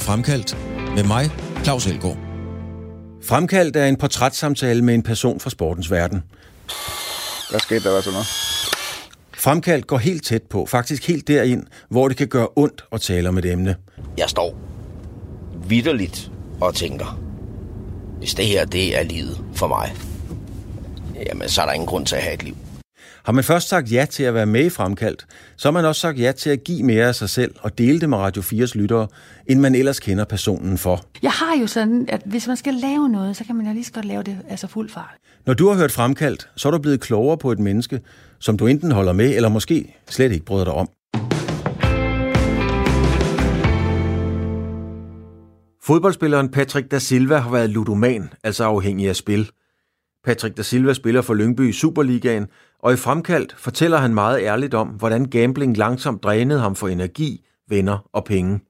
til Fremkaldt med mig, Claus Elgaard. Fremkaldt er en portrætssamtale med en person fra sportens verden. Hvad skete der så noget? Fremkaldt går helt tæt på, faktisk helt derind, hvor det kan gøre ondt at tale om et emne. Jeg står vidderligt og tænker, hvis det her det er livet for mig, jamen så er der ingen grund til at have et liv. Har man først sagt ja til at være med i Fremkaldt, så har man også sagt ja til at give mere af sig selv og dele det med Radio 4's lyttere, end man ellers kender personen for. Jeg har jo sådan, at hvis man skal lave noget, så kan man jo lige så godt lave det altså fuld fart. Når du har hørt Fremkaldt, så er du blevet klogere på et menneske, som du enten holder med, eller måske slet ikke bryder dig om. Fodboldspilleren Patrick da Silva har været ludoman, altså afhængig af spil. Patrick da Silva spiller for Lyngby i Superligaen, og i fremkaldt fortæller han meget ærligt om, hvordan gambling langsomt drænede ham for energi, venner og penge.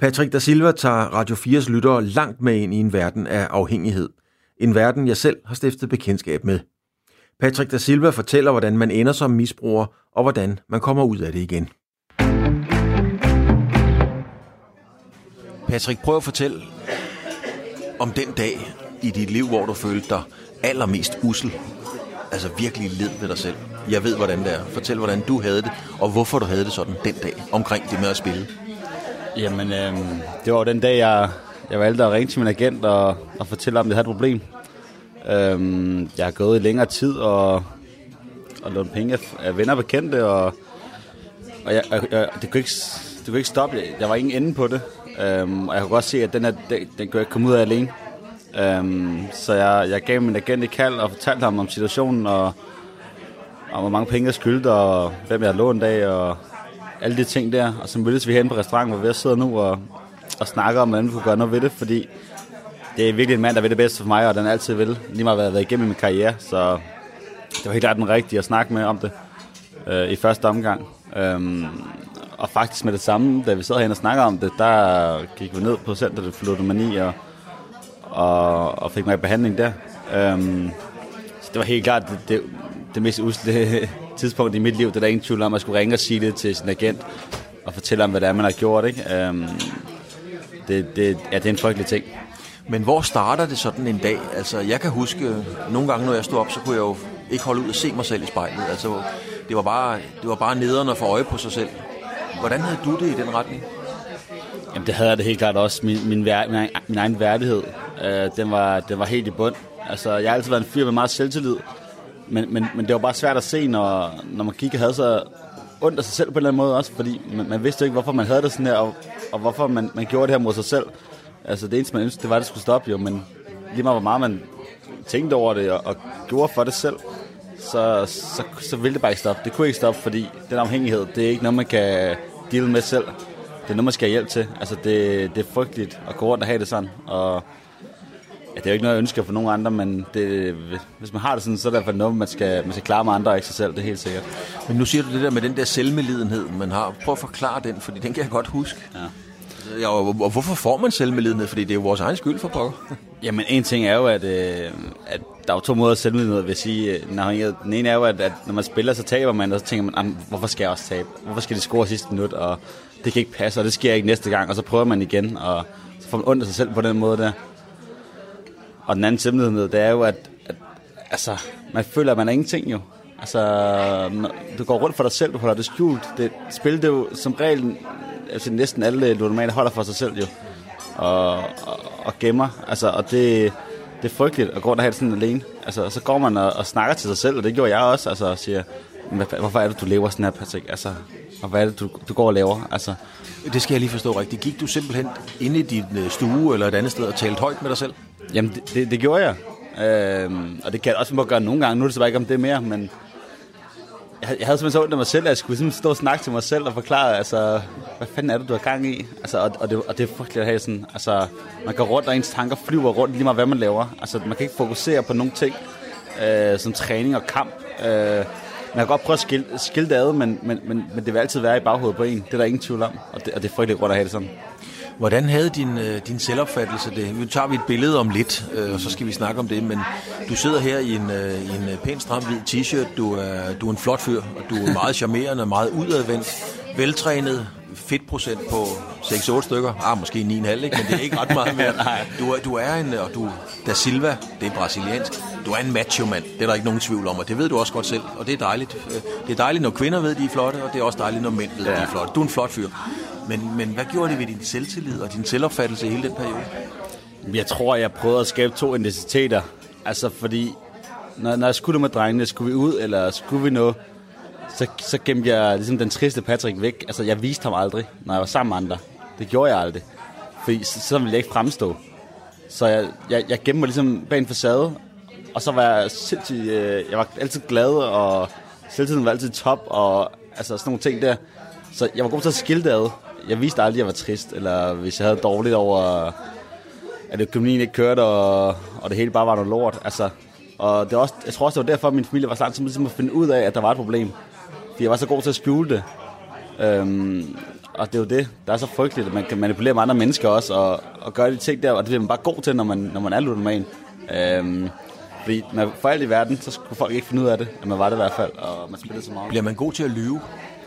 Patrick da Silva tager Radio 4's lyttere langt med ind i en verden af afhængighed. En verden, jeg selv har stiftet bekendtskab med. Patrick da Silva fortæller, hvordan man ender som misbruger, og hvordan man kommer ud af det igen. Patrick, prøv at fortælle om den dag i dit liv, hvor du følte dig allermest usel. Altså virkelig led ved dig selv. Jeg ved, hvordan det er. Fortæl, hvordan du havde det, og hvorfor du havde det sådan den dag omkring det med at spille. Jamen, øh, det var den dag, jeg, jeg valgte at ringe til min agent og, og fortælle, om jeg havde et problem. Øh, jeg har gået i længere tid og, og lånt penge af, venner og bekendte, og, og jeg, jeg, jeg, det, kunne ikke, det kunne ikke stoppe. Jeg, jeg var ingen ende på det. Øh, og jeg kunne godt se, at den, her, den, den kunne ikke komme ud af alene. Øhm, så jeg, jeg gav min agent et kald og fortalte ham om situationen, og om hvor mange penge jeg skyldte, og hvem jeg havde lånt af, og alle de ting der. Og så mødtes vi hen på restauranten, hvor vi sidder nu og, og snakker om, hvordan vi kunne gøre noget ved det, fordi det er virkelig en mand, der vil det bedste for mig, og den altid vil. Lige meget været, været igennem min karriere, så det var helt klart den rigtige at snakke med om det øh, i første omgang. Øhm, og faktisk med det samme, da vi sad herinde og snakker om det, der gik vi ned på centret for ludomani og, og, og fik mig i behandling der. Øhm, så det var helt klart det, det, det mest usle tidspunkt i mit liv. Det er der ingen tvivl om, at man skulle ringe og sige det til sin agent og fortælle om, hvad det er, man har gjort. Ikke? Øhm, det, det, ja, det er en frygtelig ting. Men hvor starter det sådan en dag? Altså, jeg kan huske, nogle gange, når jeg stod op, så kunne jeg jo ikke holde ud og se mig selv i spejlet. Altså, det var bare, det var bare nederen at få øje på sig selv. Hvordan havde du det i den retning? Jamen, det havde jeg det helt klart også. Min, min, min, min egen værdighed, øh, den, var, den var helt i bund. Altså, jeg har altid været en fyr med meget selvtillid, men, men, men det var bare svært at se, når, når man kiggede havde så ondt af sig selv på en eller anden måde også, fordi man, man vidste ikke, hvorfor man havde det sådan her, og, og hvorfor man, man gjorde det her mod sig selv. Altså, det eneste, man ønskede, det var, at det skulle stoppe jo, men lige meget hvor meget man tænkte over det og, og gjorde for det selv, så, så, så ville det bare ikke stoppe. Det kunne ikke stoppe, fordi den afhængighed, det er ikke noget, man kan deal med selv. Det er noget, man skal have hjælp til. Altså, det, det er frygteligt at gå rundt og have det sådan. Og ja, det er jo ikke noget, jeg ønsker for nogen andre, men det, hvis man har det sådan, så er det i hvert fald noget, man skal, man skal klare med andre og ikke sig selv. Det er helt sikkert. Men nu siger du det der med den der selvmelidenhed, man har. Prøv at forklare den, fordi den kan jeg godt huske. Ja. Ja, og, og hvorfor får man selvmelidenhed? Fordi det er jo vores egen skyld for pokker. Jamen, en ting er jo, at, øh, at der er jo to måder at selvmelidenhed, vil sige. Den ene er jo, at, at når man spiller, så taber man, og så tænker man, hvorfor skal jeg også tabe? Hvorfor skal de score sidste minut? Og det kan ikke passe, og det sker ikke næste gang. Og så prøver man igen, og så får man ondt af sig selv på den måde der. Og den anden selvmelidenhed, det er jo, at, at altså, man føler, at man er ingenting jo. Altså, du går rundt for dig selv, du holder det skjult. Det, spil det jo som regel altså næsten alle ludomaner holder for sig selv jo. Og, og, og gemmer. Altså, og det, det er frygteligt at gå og have det sådan alene. Altså, og så går man og, og snakker til sig selv, og det gjorde jeg også. Altså, og siger, hvorfor er det, du lever sådan her, Patrick? Altså, og hvad er det, du, du går og laver? Altså, det skal jeg lige forstå rigtigt. Gik du simpelthen ind i din øh, stue eller et andet sted og talte højt med dig selv? Jamen, det, det, det gjorde jeg. Øhm, og det kan jeg også må gøre nogle gange. Nu er det så bare ikke om det mere, men jeg, jeg havde simpelthen så ondt af mig selv, at jeg skulle simpelthen stå og snakke til mig selv og forklare, altså, hvad fanden er det, du har gang i? Altså, og, og, det, og det er frygteligt at have sådan, altså, man går rundt, og ens tanker flyver rundt lige meget, hvad man laver. Altså, man kan ikke fokusere på nogle ting, øh, som træning og kamp. Øh, man kan godt prøve at skille, skille det ad, men, men, men, men det vil altid være i baghovedet på en. Det er der ingen tvivl om, og det, og det er frygteligt rundt at have det sådan. Hvordan havde din, øh, din selvopfattelse det? Nu tager vi et billede om lidt, øh, og så skal vi snakke om det, men du sidder her i en, øh, i en pæn stram hvid t-shirt, du er, du er en flot fyr, og du er meget charmerende, meget udadvendt, veltrænet, fedtprocent på 6-8 stykker. Ah, måske 9,5, ikke? men det er ikke ret meget mere. Du, er- du er en, og du, da Silva, det er brasiliansk, du er en macho-mand. Det er der ikke nogen tvivl om, og det ved du også godt selv. Og det er dejligt. Det er dejligt, når kvinder ved, de er flotte, og det er også dejligt, når mænd ved, ja. de er flotte. Du er en flot fyr. Men, men hvad gjorde det ved din selvtillid og din selvopfattelse i hele den periode? Jeg tror, jeg prøvede at skabe to identiteter. Altså, fordi når, når jeg skulle med drengene, skulle vi ud, eller skulle vi noget, så, så gemte jeg ligesom den triste Patrick væk. Altså, jeg viste ham aldrig, når jeg var sammen med andre. Det gjorde jeg aldrig. Fordi så, så ville jeg ikke fremstå. Så jeg, jeg, jeg gemte mig ligesom bag en facade, og så var jeg sindssygt, øh, jeg var altid glad, og selvtiden var altid top, og altså sådan nogle ting der. Så jeg var god til at skille det ad. Jeg viste aldrig, at jeg var trist, eller hvis jeg havde dårligt over, at økonomien ikke kørte, og, og det hele bare var noget lort. Altså, og det er også, jeg tror også, det var derfor, at min familie var så langt som ligesom at finde ud af, at der var et problem. Fordi jeg var så god til at skjule det. Øhm, og det er jo det, der er så frygteligt, at man kan manipulere med andre mennesker også, og, og gøre de ting der, og det bliver man bare god til, når man, når man er ludoman. Øhm, fordi når, for alt i verden, så skulle folk ikke finde ud af det, at man var det i hvert fald, og man spillede så meget. Bliver man god til at lyve?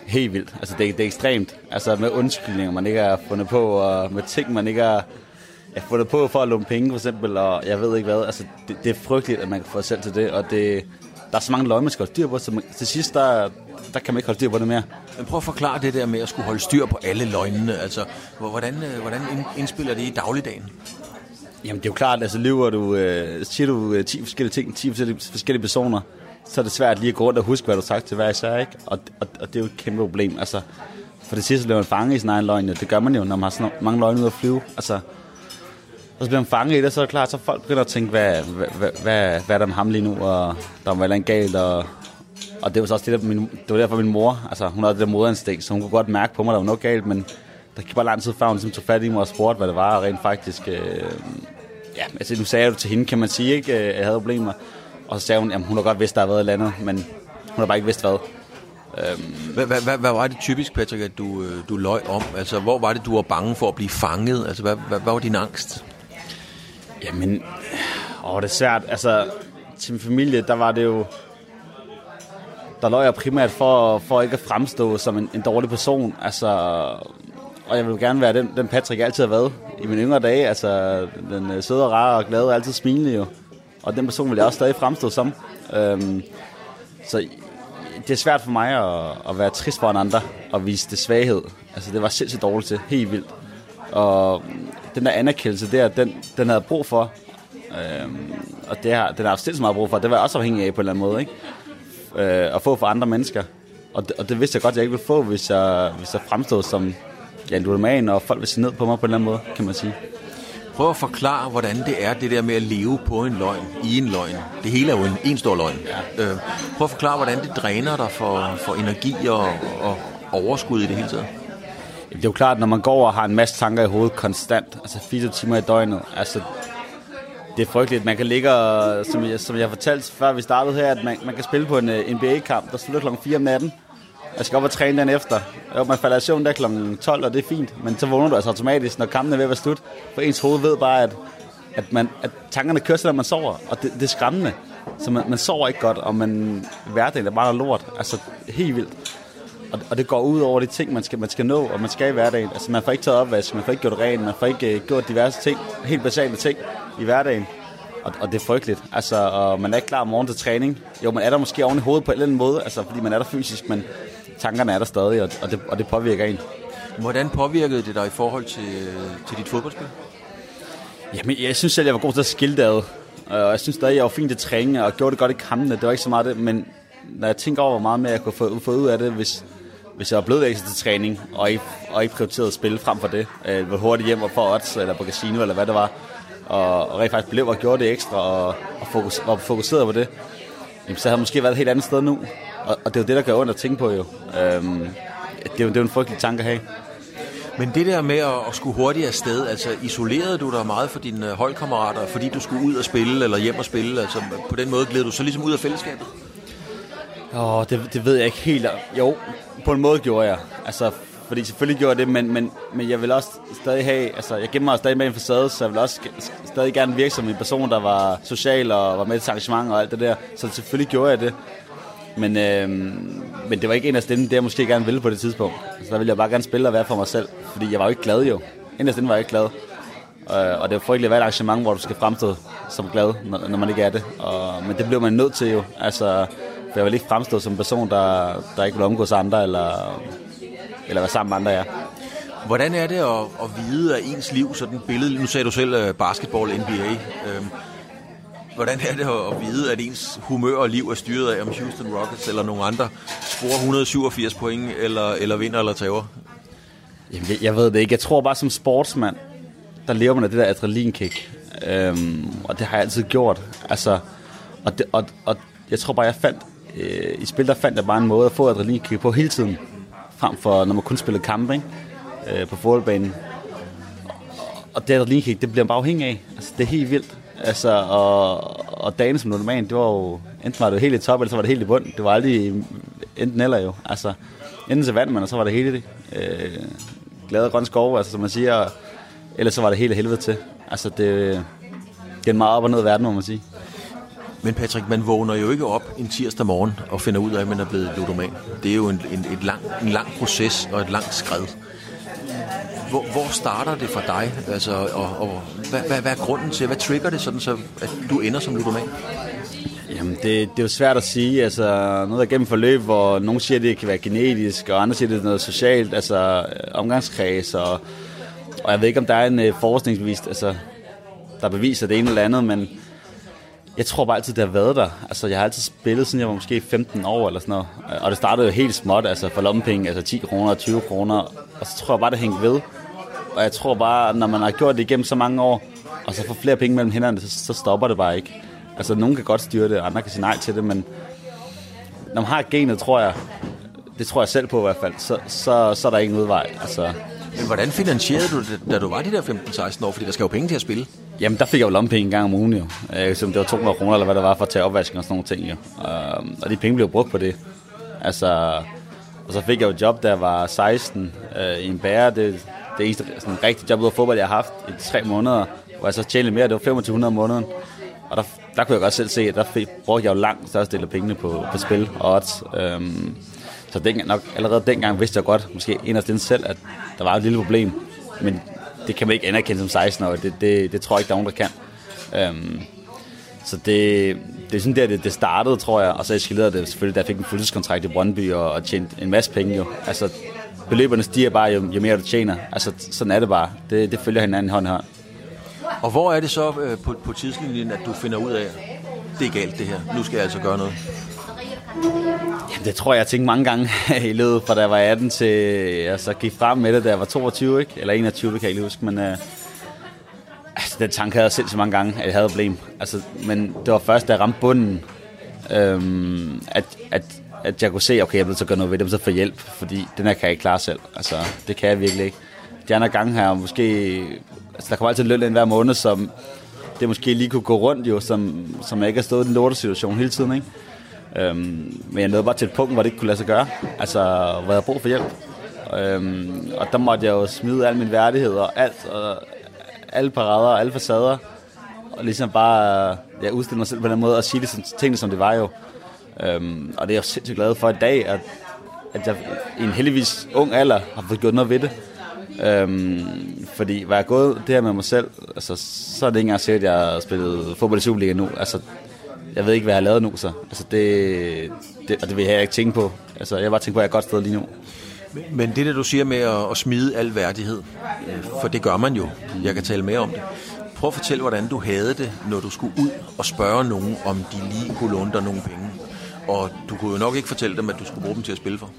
Helt vildt. Altså, det, er- det er ekstremt. Altså, med undskyldninger, man ikke har fundet på, og med ting, man ikke har ja, fundet på for at låne penge, for eksempel, og jeg ved ikke hvad. Altså, det, det er frygteligt, at man kan få sig selv til det, og det, der er så mange løg, man skal holde styr på, så man, til sidst, der, der kan man ikke holde styr på det mere. Men prøv at forklare det der med at skulle holde styr på alle løgnene. Altså, hvor- hvordan, øh, hvordan ind- indspiller det i dagligdagen? Jamen, det er jo klart, altså lever du, øh, siger du øh, 10 forskellige ting, 10 forskellige, forskellige personer, så er det svært lige at gå rundt og huske, hvad du har sagt til hver især, ikke? Og, og, og det er jo et kæmpe problem, altså. For det sidste bliver man fanget i sin egen løgn, og det gør man jo, når man har sådan mange løgne ud at flyve, altså. Og så bliver man fanget i det, så er det klart, så folk begynder at tænke, hvad, hvad, hvad, hvad, hvad er der med ham lige nu, og der var noget galt, og, og det var så også det, der, min, det var derfor min mor, altså hun havde det der moderinstinkt, så hun kunne godt mærke på mig, der var noget galt, men der gik bare lang tid før hun ligesom tog fat i mig og spurgte, hvad det var, og rent faktisk, øh, ja, altså nu sagde jeg jo til hende, kan man sige, ikke, øh, jeg havde problemer, og så sagde hun, at hun har godt vidst, der har været et eller andet, men hun har bare ikke vidst hvad. Hvad, hvad var det typisk, Patrick, at du, øh, du løj om? Altså, hvor var det, du var bange for at blive fanget? Altså, hvad, hvad, hvad var din angst? Jamen, åh, det er svært. Altså, til min familie, der var det jo... Der løj jeg primært for, for ikke at fremstå som en, en dårlig person. Altså, og jeg vil gerne være den, den Patrick, jeg altid har været i mine yngre dage. Altså, den øh, søde og rare og glade og altid smilende jo. Og den person vil jeg også stadig fremstå som. Øhm, så det er svært for mig at, at være trist for en andre og vise det svaghed. Altså, det var sindssygt dårligt til. Helt vildt. Og den der anerkendelse der, den, den havde jeg brug for. Øhm, og det har, den har jeg sindssygt meget brug for. Det var jeg også afhængig af på en eller anden måde. Ikke? Øh, at få for andre mennesker. Og det, og det vidste jeg godt, jeg ikke ville få, hvis jeg, hvis jeg fremstod som ja, en ludoman, og folk ville se ned på mig på en eller anden måde, kan man sige. Prøv at forklare, hvordan det er, det der med at leve på en løgn, i en løgn. Det hele er jo en, en stor løgn. Ja. Øh, prøv at forklare, hvordan det dræner dig for, for energi og, og overskud i det hele taget. Det er jo klart, når man går og har en masse tanker i hovedet konstant, altså 24 timer i døgnet, altså det er frygteligt. Man kan ligge og, som jeg, som jeg fortalte før vi startede her, at man, man kan spille på en uh, NBA-kamp, der slutter klokken 4 om natten. Jeg skal op og træne den efter. Jo, man falder i søvn der klokken 12, og det er fint. Men så vågner du altså automatisk, når kampen er ved at være slut. For ens hoved ved bare, at, at, man, at tankerne kører sig, når man sover. Og det, det er skræmmende. Så man, man sover ikke godt, og man, hverdagen er bare lort. Altså helt vildt. Og, og det går ud over de ting, man skal, man skal nå, og man skal i hverdagen. Altså, man får ikke taget opvask, man får ikke gjort rent, man får ikke uh, gjort diverse ting, helt basale ting i hverdagen. Og, og det er frygteligt. Altså, og man er ikke klar om morgenen til træning. Jo, man er der måske oven i hovedet på en eller anden måde, altså, fordi man er der fysisk, men tankerne er der stadig, og, og, det, og det påvirker en. Hvordan påvirkede det dig i forhold til, til dit fodboldspil? Jamen, jeg synes selv, jeg var god til at skille det ad. Og jeg synes stadig, jeg var fint til træning, og gjorde det godt i kampene. Det var ikke så meget det, men når jeg tænker over, hvor meget mere jeg kunne få, få ud af det, hvis, hvis jeg var blevet ekstra til træning, og ikke, og ikke prioriteret at spille frem for det. Øh, hvor hurtigt hjem og for odds, eller på casino, eller hvad det var. Og, og rent faktisk blev og gjorde det ekstra, og, og fokus, var fokuseret på det. Jamen, så havde jeg måske været et helt andet sted nu. Og, og det er jo det, der gør ondt at tænke på jo. Øhm, det, er jo det er jo en frygtelig tanke at have. Men det der med at, at skulle hurtigt afsted, altså isolerede du dig meget for dine øh, holdkammerater, fordi du skulle ud og spille, eller hjem og spille, altså på den måde gled du så ligesom ud af fællesskabet? Åh, det, det ved jeg ikke helt. Jo, på en måde gjorde jeg. Altså, fordi selvfølgelig gjorde jeg det, men, men, men jeg vil også stadig have, altså jeg gemmer mig stadig med en facade, så jeg vil også stadig gerne virke som en person, der var social og var med til arrangement og alt det der. Så selvfølgelig gjorde jeg det. Men øh, men det var ikke en af stemmen, det jeg måske gerne ville på det tidspunkt. Så der ville jeg bare gerne spille og være for mig selv, fordi jeg var jo ikke glad jo. En af stemme var jeg ikke glad. Øh, og det er jo frygteligt at være et arrangement, hvor du skal fremstå som glad, når, når man ikke er det. Og, men det blev man nødt til jo. Altså, for jeg vil ikke fremstå som en person, der, der ikke vil omgås andre, eller, eller være sammen med andre, ja. Hvordan er det at, at vide, at ens liv, sådan et billede, nu sagde du selv uh, basketball, NBA, øhm, hvordan er det at, vide, at ens humør og liv er styret af, om Houston Rockets eller nogle andre scorer 187 point, eller, eller vinder eller tager? Jamen, jeg, jeg ved det ikke. Jeg tror bare som sportsmand, der lever man af det der adrenalinkick. Øhm, og det har jeg altid gjort. Altså, og, det, og, og jeg tror bare, jeg fandt, øh, i spil der fandt jeg bare en måde at få adrenalinkick på hele tiden. Frem for, når man kun spillede kampe, ikke? Øh, på fodboldbanen. Og det adrenalinkick, det bliver man bare afhængig af. Altså, det er helt vildt. Altså, og, og dagen som normalt, det var jo, enten var det helt i top, eller så var det helt i bund. Det var aldrig enten eller jo. Altså, enten så vandt man, og så var det hele det. Øh, glade grøn skov, altså, som man siger. Ellers så var det hele helvede til. Altså, det, det er en meget op og ned verden, må man sige. Men Patrick, man vågner jo ikke op en tirsdag morgen og finder ud af, at man er blevet ludoman. Det er jo en, en, et lang, en lang proces og et langt skred. Hvor, hvor starter det for dig? Altså, og, og hvad, hvad, hvad er grunden til, hvad trigger det sådan, så at du ender som ludoman? Jamen, det, det er jo svært at sige. Altså, noget der gennem forløb, hvor nogen siger, at det kan være genetisk, og andre siger, at det er noget socialt, altså øh, omgangskreds, og, og jeg ved ikke, om der er en uh, forskningsbevis, altså, der beviser det ene eller andet, men jeg tror bare altid, det har været der. Altså, jeg har altid spillet, siden jeg var måske 15 år eller sådan noget. Og det startede jo helt småt, altså for lommepenge, altså 10 kroner, 20 kroner. Og så tror jeg bare, det hængte ved. Og jeg tror bare, når man har gjort det igennem så mange år, og så får flere penge mellem hænderne, så, så stopper det bare ikke. Altså, nogen kan godt styre det, og andre kan sige nej til det, men når man har genet, tror jeg, det tror jeg selv på i hvert fald, så, så, så er der ingen udvej. Altså, Men hvordan finansierede du det, da du var de der 15-16 år? Fordi der skal jo penge til at spille. Jamen, der fik jeg jo lommepenge en gang om ugen jo. Øh, som det var 200 kroner, eller hvad det var, for at tage opvasken og sådan nogle ting jo. Øh, og de penge blev brugt på det. Altså, og så fik jeg jo et job, der var 16 øh, i en bære. Det, det eneste sådan, rigtige job ud af fodbold, jeg har haft i tre måneder, hvor jeg så tjente mere. Det var 2500 om måneden. Og der, der kunne jeg godt selv se, at der fik, brugte jeg jo langt største del af pengene på, på spil og odds. Øhm, så den, nok, allerede dengang vidste jeg godt, måske inderst inden selv, at der var et lille problem. Men det kan man ikke anerkende som 16-årig. Det, det, det tror jeg ikke, der er nogen, der kan. Øhm, så det, det er sådan der, det, det startede, tror jeg. Og så eskalerede det selvfølgelig, da jeg fik en fuldtidskontrakt i Brøndby og, og tjente en masse penge jo. Altså, beløberne stiger bare, jo, jo mere du tjener. Altså, sådan er det bare. Det, det følger hinanden hånd i hånd. Og hvor er det så øh, på, på tidslinjen, at du finder ud af, det er galt det her, nu skal jeg altså gøre noget? Jamen, det tror jeg, jeg tænkte mange gange i løbet, fra da jeg var 18 til jeg så gik frem med det, da jeg var 22, ikke? eller 21, det kan jeg ikke huske, men øh, altså, den tanke havde jeg selv så mange gange, at jeg havde et problem. Altså, men det var først, da jeg ramte bunden, øhm, at, at, at jeg kunne se, okay, jeg bliver at gøre noget ved det, så få hjælp, fordi den her kan jeg ikke klare selv. Altså, det kan jeg virkelig ikke. De andre gange her, måske, altså, der kommer altid løn ind hver måned, som det måske lige kunne gå rundt, jo, som, som jeg ikke har stået i den lorte situation hele tiden, ikke? Øhm, men jeg nåede bare til et punkt, hvor det ikke kunne lade sig gøre. Altså, hvor jeg havde brug for hjælp. Øhm, og der måtte jeg jo smide al min værdighed og alt, og alle parader og alle facader. Og ligesom bare ja, udstille mig selv på den måde og sige det, som, tingene, som det var jo. Øhm, og det er jeg sindssygt glad for i dag, at, at jeg i en heldigvis ung alder har fået gjort noget ved det. Øhm, fordi var jeg gået det her med mig selv, altså, så er det ikke engang sikkert, at jeg har spillet fodbold i Superliga nu. Altså, jeg ved ikke, hvad jeg har lavet nu, så. Altså, det, det, og det vil jeg ikke tænke på. Altså, jeg bare tænke på, at jeg er et godt sted lige nu. Men, det der, du siger med at, at smide al værdighed, øh, for det gør man jo. Jeg kan tale mere om det. Prøv at fortælle, hvordan du havde det, når du skulle ud og spørge nogen, om de lige kunne låne dig nogle penge. Og du kunne jo nok ikke fortælle dem, at du skulle bruge dem til at spille for.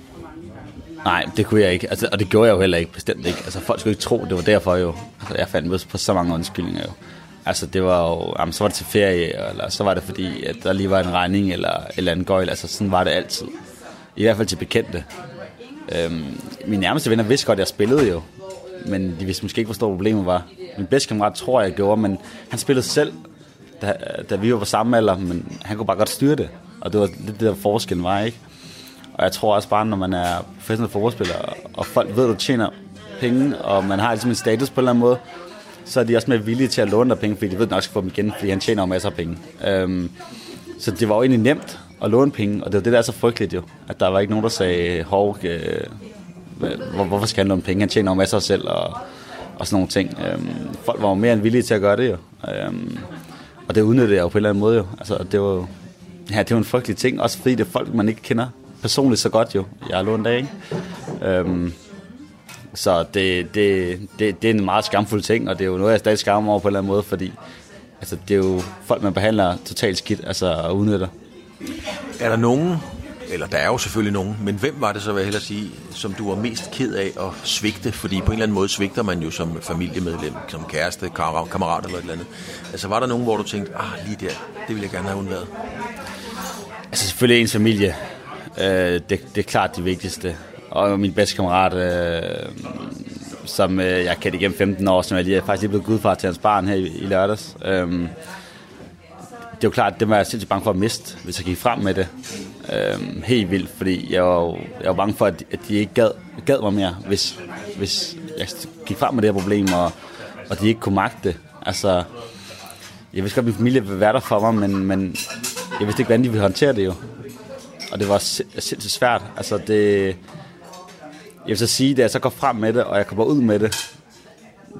Nej, det kunne jeg ikke. Altså, og det gjorde jeg jo heller ikke, bestemt ikke. Altså, folk skulle ikke tro, det var derfor jo. Altså, jeg fandt på så mange undskyldninger jo. Altså, det var jo, jamen, så var det til ferie, eller så var det fordi, at der lige var en regning, eller eller en gøjl. Altså, sådan var det altid. I hvert fald til bekendte. Øhm, mine nærmeste venner vidste godt, at jeg spillede jo. Men de vidste måske ikke, hvor stort problemet var. Min bedste kammerat tror jeg, jeg gjorde, men han spillede selv, da, da vi var på samme alder, men han kunne bare godt styre det. Og det var lidt det der forskellen var, ikke? Og jeg tror også bare, når man er professionel fodboldspiller, og folk ved, at du tjener penge, og man har ligesom en status på en eller anden måde, så er de også mere villige til at låne dig penge, fordi de ved, at de nok skal få dem igen, fordi han tjener jo masser af penge. Øhm, så det var jo egentlig nemt at låne penge, og det var det, der er så frygteligt jo, at der var ikke nogen, der sagde, hov, øh, hvor, hvorfor skal han låne penge? Han tjener jo masser af selv, og, og sådan nogle ting. Øhm, folk var jo mere end villige til at gøre det jo. Øhm, og det udnyttede jeg jo på en eller anden måde jo. Altså, det var jo ja, det var en frygtelig ting, også fordi det er folk, man ikke kender personligt så godt jo. Jeg har lånt af, ikke? Øhm, så det, det, det, det er en meget skamfuld ting, og det er jo noget, jeg stadig skammer over på en eller anden måde, fordi altså, det er jo folk, man behandler totalt skidt altså, og udnytter. Er der nogen, eller der er jo selvfølgelig nogen, men hvem var det så, vil jeg hellere sige, som du var mest ked af at svigte? Fordi på en eller anden måde svigter man jo som familiemedlem, som kæreste, kammerat eller et eller andet. Altså var der nogen, hvor du tænkte, ah, lige der, det ville jeg gerne have undværet? Altså selvfølgelig ens familie. Øh, det, det er klart det vigtigste. Og min bedste kammerat, øh, som øh, jeg kendte igennem 15 år, som jeg lige, faktisk lige blevet gudfar til hans barn her i, i lørdags. Øh, det er jo klart, det var jeg sindssygt bange for at miste, hvis jeg gik frem med det. Øh, helt vildt, fordi jeg var, jeg var bange for, at, at de ikke gad, gad mig mere, hvis, hvis jeg gik frem med det her problem, og, og de ikke kunne magte det. Altså, jeg vidste godt, at min familie ville være der for mig, men, men jeg vidste ikke, hvordan de ville håndtere det jo. Og det var sindssygt svært. Altså det, jeg vil så sige, da jeg så går frem med det, og jeg kommer ud med det,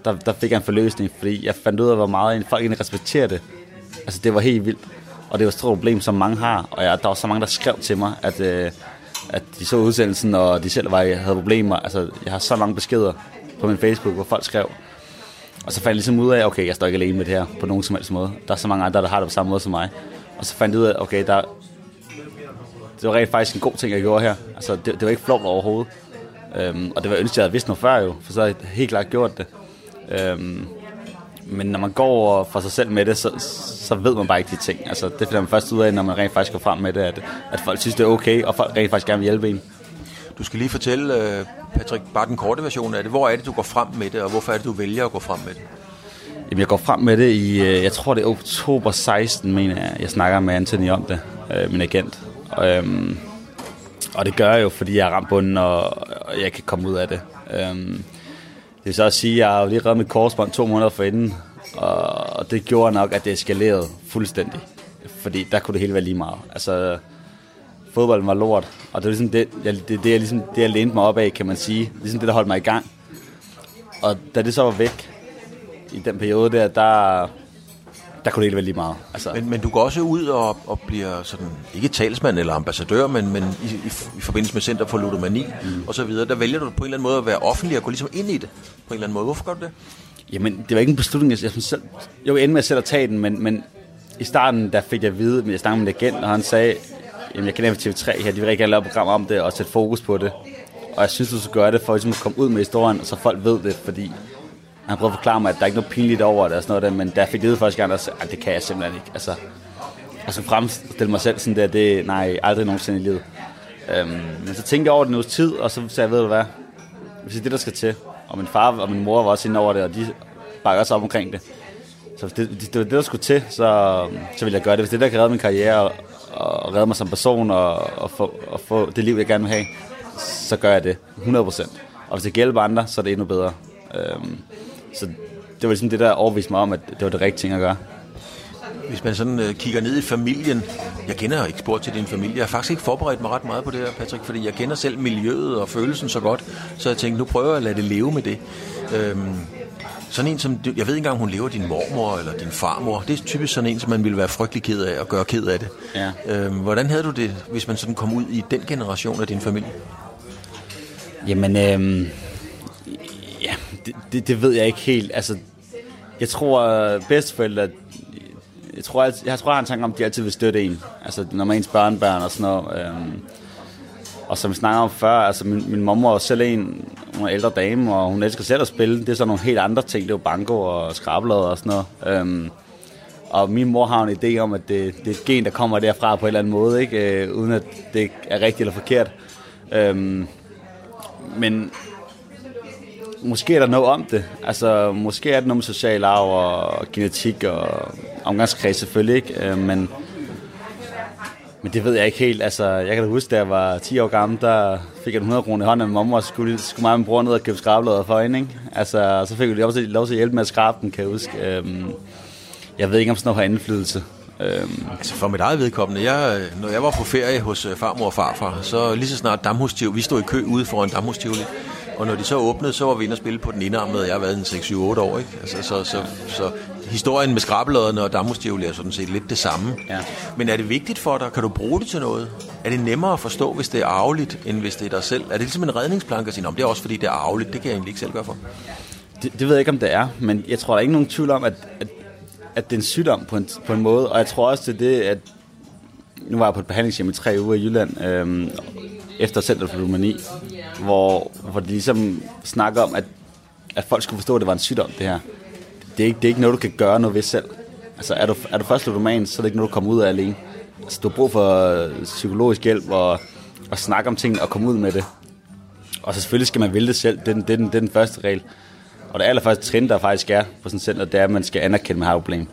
der, der fik jeg en forløsning, fordi jeg fandt ud af, hvor meget folk egentlig respekterer det. Altså det var helt vildt. Og det var et stort problem, som mange har. Og jeg, der var så mange, der skrev til mig, at, øh, at de så udsendelsen, og de selv var, havde problemer. Altså jeg har så mange beskeder på min Facebook, hvor folk skrev. Og så fandt jeg ligesom ud af, okay, jeg står ikke alene med det her på nogen som helst måde. Der er så mange andre, der har det på samme måde som mig. Og så fandt jeg ud af, okay, der, det var rent faktisk en god ting, jeg gjorde her. Altså, det, det var ikke flot overhovedet. Øhm, og det var ønsket, jeg havde vidst noget før jo, for så havde jeg helt klart gjort det. Øhm, men når man går for sig selv med det, så, så ved man bare ikke de ting. Altså, det finder man først ud af, når man rent faktisk går frem med det, at, at folk synes, det er okay, og folk rent faktisk gerne vil hjælpe en. Du skal lige fortælle, øh, Patrick, bare den korte version af det. Hvor er det, du går frem med det, og hvorfor er det, du vælger at gå frem med det? Jamen, jeg går frem med det i, øh, jeg tror det er oktober 16, mener jeg. Jeg snakker med Anthony om det, min agent. Og, øhm, og det gør jeg jo, fordi jeg har ramt bunden, og, og jeg kan komme ud af det. Øhm, det vil så også sige, at jeg har lige reddet mit korsbånd to måneder forinden, og det gjorde nok, at det eskalerede fuldstændig. Fordi der kunne det hele være lige meget. Altså, fodbolden var lort, og det er ligesom det, jeg, det, det, jeg, ligesom, det, jeg lænede mig op af, kan man sige. Ligesom det, der holdt mig i gang. Og da det så var væk, i den periode der, der, der kunne det ikke være lige meget. Altså. Men, men du går også ud og, og bliver sådan, ikke talsmand eller ambassadør, men, men i, i, i forbindelse med Center for Ludomani mm. og så videre, der vælger du på en eller anden måde at være offentlig og gå ligesom ind i det på en eller anden måde. Hvorfor gør du det? Jamen, det var ikke en beslutning, jeg, jeg selv, jeg inde med at selv at tage den, men, men i starten, der fik jeg at vide, jeg snakkede med en agent, og han sagde, jamen jeg kender TV3 her, de vil rigtig gerne lave et program om det, og sætte fokus på det. Og jeg synes, du skal gøre det for ligesom at komme ud med historien, så folk ved det, fordi han prøvede at forklare mig, at der er ikke noget pinligt over det og sådan noget der, men da jeg fik det første gang, der sagde, at det kan jeg simpelthen ikke. Altså, altså fremstille mig selv sådan der, det nej, aldrig nogensinde i livet. Øhm, men så tænkte jeg over det en tid, og så sagde jeg, ved du hvad, hvis det er det, der skal til, og min far og min mor var også inde over det, og de bakker også op omkring det. Så hvis det, det, det var det, der skulle til, så, så ville jeg gøre det. Hvis det der kan redde min karriere, og, og redde mig som person, og, og, få, og få det liv, jeg gerne vil have, så gør jeg det. 100%. Og hvis det hjælper andre, så er det endnu bedre. Øhm, så det var ligesom det, der overviste mig om, at det var det rigtige ting at gøre. Hvis man sådan uh, kigger ned i familien, jeg kender jo ikke spurgt til din familie, jeg har faktisk ikke forberedt mig ret meget på det her, Patrick, fordi jeg kender selv miljøet og følelsen så godt, så jeg tænkte, nu prøver jeg at lade det leve med det. Øhm, sådan en som, jeg ved ikke engang, hun lever din mormor eller din farmor, det er typisk sådan en, som man ville være frygtelig ked af og gøre ked af det. Ja. Øhm, hvordan havde du det, hvis man sådan kom ud i den generation af din familie? Jamen, øhm, det, det, det ved jeg ikke helt. Altså, jeg tror, øh, bedsteforældre... Jeg tror, jeg, jeg tror, jeg har en tanke om, at de altid vil støtte en. Altså, når man er ens børnebørn og sådan noget. Øhm, og som vi snakkede om før, altså min, min mor var selv en, hun er ældre dame, og hun elsker selv at spille. Det er sådan nogle helt andre ting. Det er jo banko og skrablad og sådan noget. Øhm, og min mor har en idé om, at det, det er et gen, der kommer derfra på en eller anden måde, ikke? Øh, uden at det er rigtigt eller forkert. Øhm, men måske er der noget om det. Altså, måske er det noget med social arv og genetik og omgangskreds selvfølgelig, ikke? Øh, men, men det ved jeg ikke helt. Altså, jeg kan da huske, da jeg var 10 år gammel, der fik jeg 100 kroner i hånden af min mamma, og skulle, skulle mig og min bror ned og købe skrablader for hende, ikke? Altså, så fik vi også lov til at hjælpe med at skrabe den, kan jeg huske. Øhm, jeg ved ikke, om sådan noget har indflydelse. Øhm, Altså for mit eget vedkommende, jeg, når jeg var på ferie hos øh, farmor og farfar, så lige så snart Damhus vi stod i kø ude foran Damhus og når de så åbnede, så var vi inde og spille på den indarmede, jeg har været en 6-7-8 år, ikke? Altså, så, så, så historien med skrabeloderne og Damhus er sådan set lidt det samme. Ja. Men er det vigtigt for dig? Kan du bruge det til noget? Er det nemmere at forstå, hvis det er arveligt, end hvis det er dig selv? Er det ligesom en redningsplanke at sige, det er også fordi, det er arveligt? Det kan jeg egentlig ikke selv gøre for. det, det ved jeg ikke, om det er, men jeg tror, der er ikke nogen tvivl om, at, at, at det er en sygdom på en, på en måde, og jeg tror også, det er det, at nu var jeg på et behandlingshjem i tre uger i Jylland, øhm, efter Center for Lumani, hvor, hvor de ligesom snakker om, at, at folk skulle forstå, at det var en sygdom, det her. Det er ikke, det er ikke noget, du kan gøre noget ved selv. Altså, er du, er du først ludoman, så er det ikke noget, du kommer ud af alene. Altså, du har brug for øh, psykologisk hjælp og, og snakke om tingene og komme ud med det. Og så selvfølgelig skal man vælge det selv. Det er den, det er den, det er den første regel. Og det allerførste trin, der faktisk er på sådan et center, det er, at man skal anerkende, at man har et problem.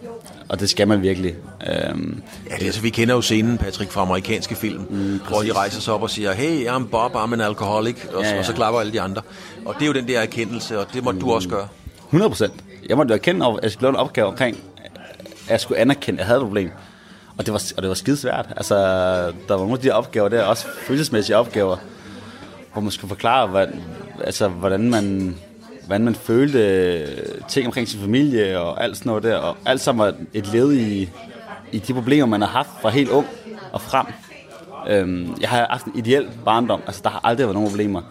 Og det skal man virkelig. Øhm, Ja, det altså, vi kender jo scenen, Patrick, fra amerikanske film, mm, hvor de rejser sig op og siger, hey, I'm Bob, I'm an alcoholic, og, ja, Ja, og så klapper alle de andre. Og det er jo den der erkendelse, og det må mm. du også gøre. 100 procent. Jeg måtte jo erkende, at jeg skulle lave en opgave omkring, at jeg skulle anerkende, at jeg havde et problem. Og det var, og det var skidesvært. Altså, der var nogle af de opgaver der, også følelsesmæssige opgaver, hvor man skulle forklare, hvad, altså, hvordan man hvordan man følte øh, ting omkring sin familie og alt sådan noget der. Og alt sammen var et led i, i de problemer, man har haft fra helt ung og frem. Øhm, jeg har haft en ideel barndom. Altså, der har aldrig været nogen problemer.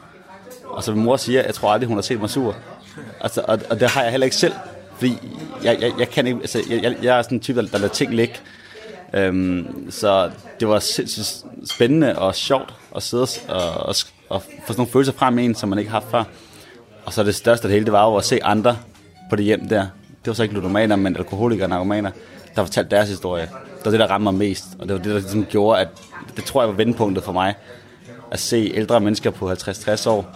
Og så min mor siger, jeg tror aldrig, hun har set mig sur. Altså, og, og det har jeg heller ikke selv. Fordi jeg, jeg, jeg kan ikke, altså, jeg, jeg, jeg er sådan en type, der, der lader ting ligge. Øhm, så det var sindssygt spændende og sjovt at sidde og, og, og, og få sådan nogle følelser frem med en, som man ikke har haft før. Og så det største af det hele, det var jo at se andre på det hjem der. Det var så ikke ludomaner, men alkoholikere og narkomaner, der fortalte deres historie. Det var det, der ramte mig mest. Og det var det, der ligesom gjorde, at det tror jeg var vendepunktet for mig. At se ældre mennesker på 50-60 år,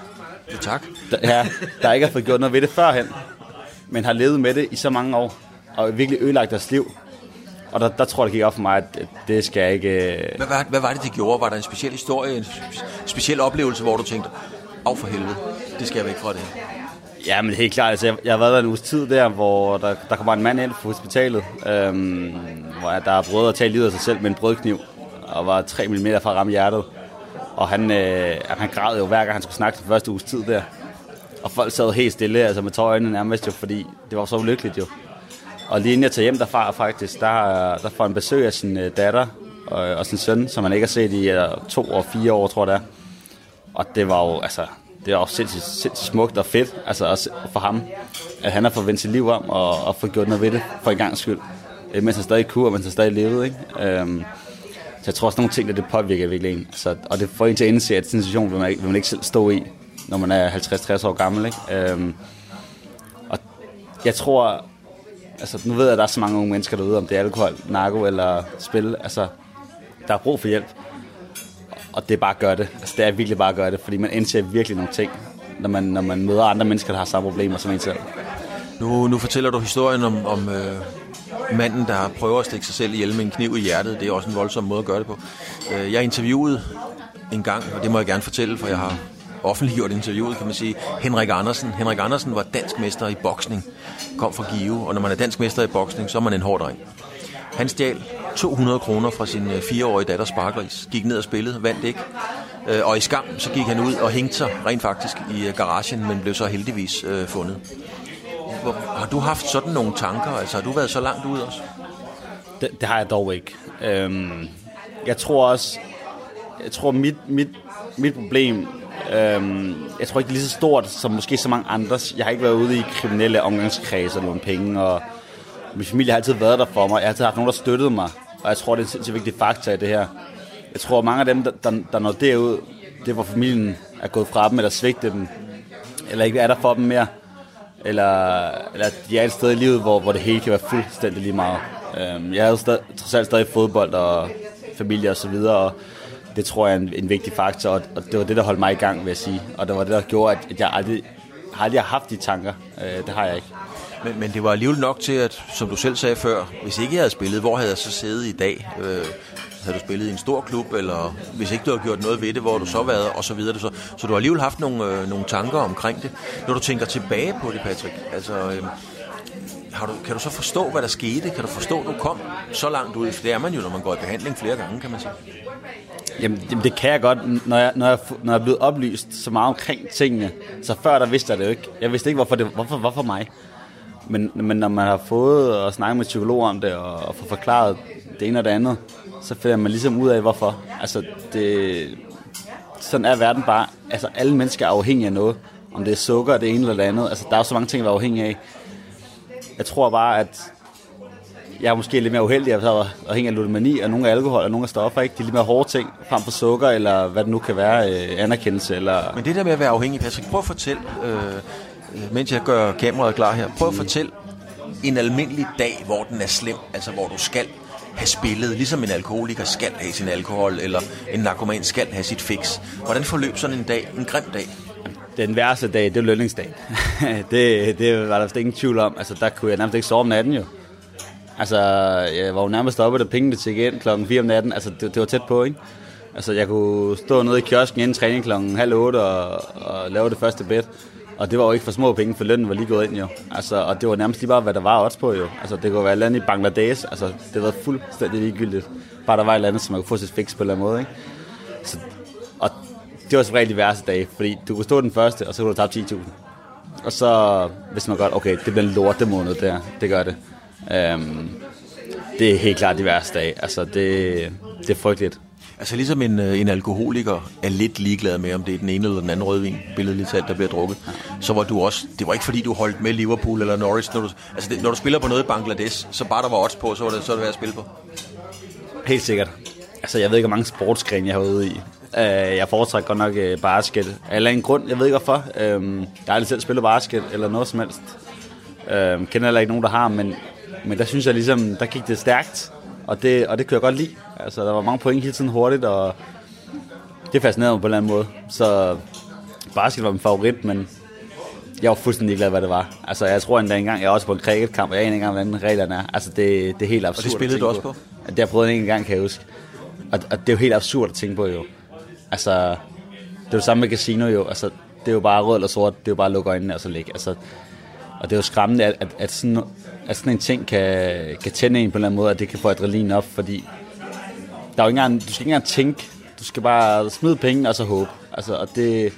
Ja, tak. der, ja, der ikke har fået gjort noget ved det førhen, men har levet med det i så mange år, og virkelig ødelagt deres liv. Og der, der tror jeg, det gik op for mig, at at det skal jeg ikke... øh, Hvad, hvad, hvad var det, det gjorde? Var der en speciel historie, en speciel oplevelse, hvor du tænkte, af for helvede, det skal jeg væk fra det her? Ja, men helt klart. Altså, jeg, jeg har været der en uges tid der, hvor der, der kommer en mand ind på hospitalet, øhm, hvor der har prøvet at tage livet af sig selv med en brødkniv, og var 3 mm fra at ramme hjertet. Og han, øh, han græd jo hver gang, han skulle snakke den første uges tid der. Og folk sad helt stille, altså med tårer øjnene nærmest jo, fordi det var så ulykkeligt jo. Og lige inden jeg tager hjem derfra faktisk, der, der får han besøg af sin øh, datter og, og sin søn, som han ikke har set i øh, to og fire år, tror jeg det er. Og det var jo, altså, det er også sindssygt, sindssygt smukt og fedt, altså også for ham, at han har fået vendt sit liv om og, og fået gjort noget ved det for en gang skyld. Øh, Mens han stadig kunne, og mens han stadig levede, ikke? Øhm, så jeg tror også, nogle ting, der det påvirker virkelig en. Så, og det får en til at indse, at en situation vil man, ikke, vil man ikke selv stå i, når man er 50-60 år gammel, ikke? Øhm, og jeg tror, altså nu ved jeg, at der er så mange unge mennesker derude, om det er alkohol, narko eller spil, altså der er brug for hjælp. Og det er bare at gøre det. Altså, det er virkelig bare at gøre det, fordi man indser virkelig nogle ting, når man, når man møder andre mennesker, der har samme problemer som en selv. Nu, nu fortæller du historien om, om øh, manden, der prøver at stikke sig selv ihjel med en kniv i hjertet. Det er også en voldsom måde at gøre det på. Øh, jeg interviewede en gang, og det må jeg gerne fortælle, for jeg har offentliggjort interviewet, kan man sige, Henrik Andersen. Henrik Andersen var dansk mester i boksning, kom fra Give, og når man er dansk mester i boksning, så er man en hård dreng. Han stjal 200 kroner fra sin øh, fireårige datter Sparkris. gik ned og spillede, vandt ikke. Øh, og i skam, så gik han ud og hængte sig rent faktisk i øh, garagen, men blev så heldigvis øh, fundet. Hvor, har du haft sådan nogle tanker? Altså har du været så langt ud også? Det, det har jeg dog ikke. Øhm, jeg tror også, jeg tror mit, mit, mit problem, øhm, jeg tror ikke det er lige så stort som måske så mange andres. Jeg har ikke været ude i kriminelle omgangskredse og låne penge, og min familie har altid været der for mig. Jeg har altid haft nogen, der støttede mig, og jeg tror, det er en sindssygt vigtig faktor i det her. Jeg tror, mange af dem, der, der, der når derud, det er, hvor familien er gået fra dem, eller svigtet dem, eller ikke er der for dem mere, eller, eller de er et sted i livet, hvor, hvor det hele kan være fuldstændig lige meget. Øhm, jeg havde stadig, trods alt stadig fodbold og familie og så videre, og det tror jeg er en, en vigtig faktor, og, og det var det, der holdt mig i gang, vil jeg sige. Og det var det, der gjorde, at, jeg aldrig, har aldrig haft de tanker. Øh, det har jeg ikke. Men, men det var alligevel nok til, at, som du selv sagde før, hvis ikke jeg havde spillet, hvor havde jeg så siddet i dag? Øh, havde du spillet i en stor klub, eller hvis ikke du havde gjort noget ved det, hvor du så været, og så videre. Så, så du har alligevel haft nogle, øh, nogle tanker omkring det. Når du tænker tilbage på det, Patrick, altså, øh, har du, kan du så forstå, hvad der skete? Kan du forstå, at du kom så langt ud? For det er man jo, når man går i behandling flere gange, kan man sige. Jamen, jamen, det kan jeg godt, når jeg, når, jeg, når jeg er blevet oplyst så meget omkring tingene. Så før der vidste jeg det jo ikke. Jeg vidste ikke, hvorfor, det, hvorfor, hvorfor mig. Men, men når man har fået at snakke med psykologer om det, og, og få forklaret det ene og det andet, så finder man ligesom ud af, hvorfor. Altså, det, sådan er verden bare. Altså, alle mennesker er afhængige af noget. Om det er sukker, det ene eller det andet. Altså, der er jo så mange ting, at være afhængige af. Jeg tror bare, at jeg er måske lidt mere uheldig, at jeg er afhængig af ludomani, og nogle af alkohol, og nogle af stoffer, ikke? De er lidt mere hårde ting, frem for sukker, eller hvad det nu kan være, øh, anerkendelse, eller... Men det der med at være afhængig, Patrick, prøv at fortælle, øh, mens jeg gør kameraet klar her, prøv at fortælle en almindelig dag, hvor den er slem, altså hvor du skal have spillet, ligesom en alkoholiker skal have sin alkohol, eller en narkoman skal have sit fix. Hvordan forløb sådan en dag, en grim dag? Den værste dag, det er lønningsdag. det, det var der vist ingen tvivl om. Altså, der kunne jeg nærmest ikke sove om natten jo. Altså, jeg var jo nærmest oppe, da pengene til igen klokken 4 om natten. Altså, det, det var tæt på, ikke? Altså, jeg kunne stå nede i kiosken inden træning klokken halv otte og, og lave det første bed. Og det var jo ikke for små penge, for lønnen var lige gået ind jo. Altså, og det var nærmest lige bare, hvad der var odds på jo. Altså, det kunne være et i Bangladesh. Altså, det var fuldstændig ligegyldigt. Bare der var et eller andet, som man kunne få sit fix på en eller anden måde, ikke? Så, og det var som regel de værste dage, fordi du kunne stå den første, og så kunne du tabe 10.000. Og så hvis man godt, okay, det bliver en lortemåned der, det gør det. Øhm, det er helt klart de værste dage. Altså, det, det er frygteligt. Altså ligesom en, øh, en alkoholiker er lidt ligeglad med, om det er den ene eller den anden rødvin, billedligt talt, der bliver drukket, så var du også, det var ikke fordi du holdt med Liverpool eller Norwich, når du, altså det, når du spiller på noget i Bangladesh, så bare der var odds på, så var det, så var det værd at spille på. Helt sikkert. Altså, jeg ved ikke, hvor mange sportsgrene jeg har ude i. Uh, jeg foretrækker godt nok uh, basket. Eller en grund, jeg ved ikke hvorfor. Uh, jeg har aldrig selv spillet basket eller noget som helst. Uh, kender heller ikke nogen, der har, men, men der synes jeg ligesom, der gik det stærkt. Og det, og det kunne jeg godt lide. Altså, der var mange point hele tiden hurtigt, og det fascinerede mig på en eller anden måde. Så basket var min favorit, men jeg var fuldstændig glad, hvad det var. Altså, jeg tror endda engang, jeg er også på en cricketkamp, og jeg aner ikke engang, hvordan reglerne er. Altså, det, det er helt absurd. Og det spillede du også på? Det har jeg prøvet en gang, kan jeg huske. Og, og det er jo helt absurd at tænke på, jo. Altså, det er jo samme med casino, jo. Altså, det er jo bare rød eller sort, det er jo bare at lukke øjnene og så ligge. Altså, og det er jo skræmmende, at, at, at, sådan, at sådan en ting kan, kan tænde en på en eller anden måde, at det kan få adrenalin op, fordi der er jo ikke engang, du skal ikke engang tænke, du skal bare smide penge og så håbe. Altså, og, det,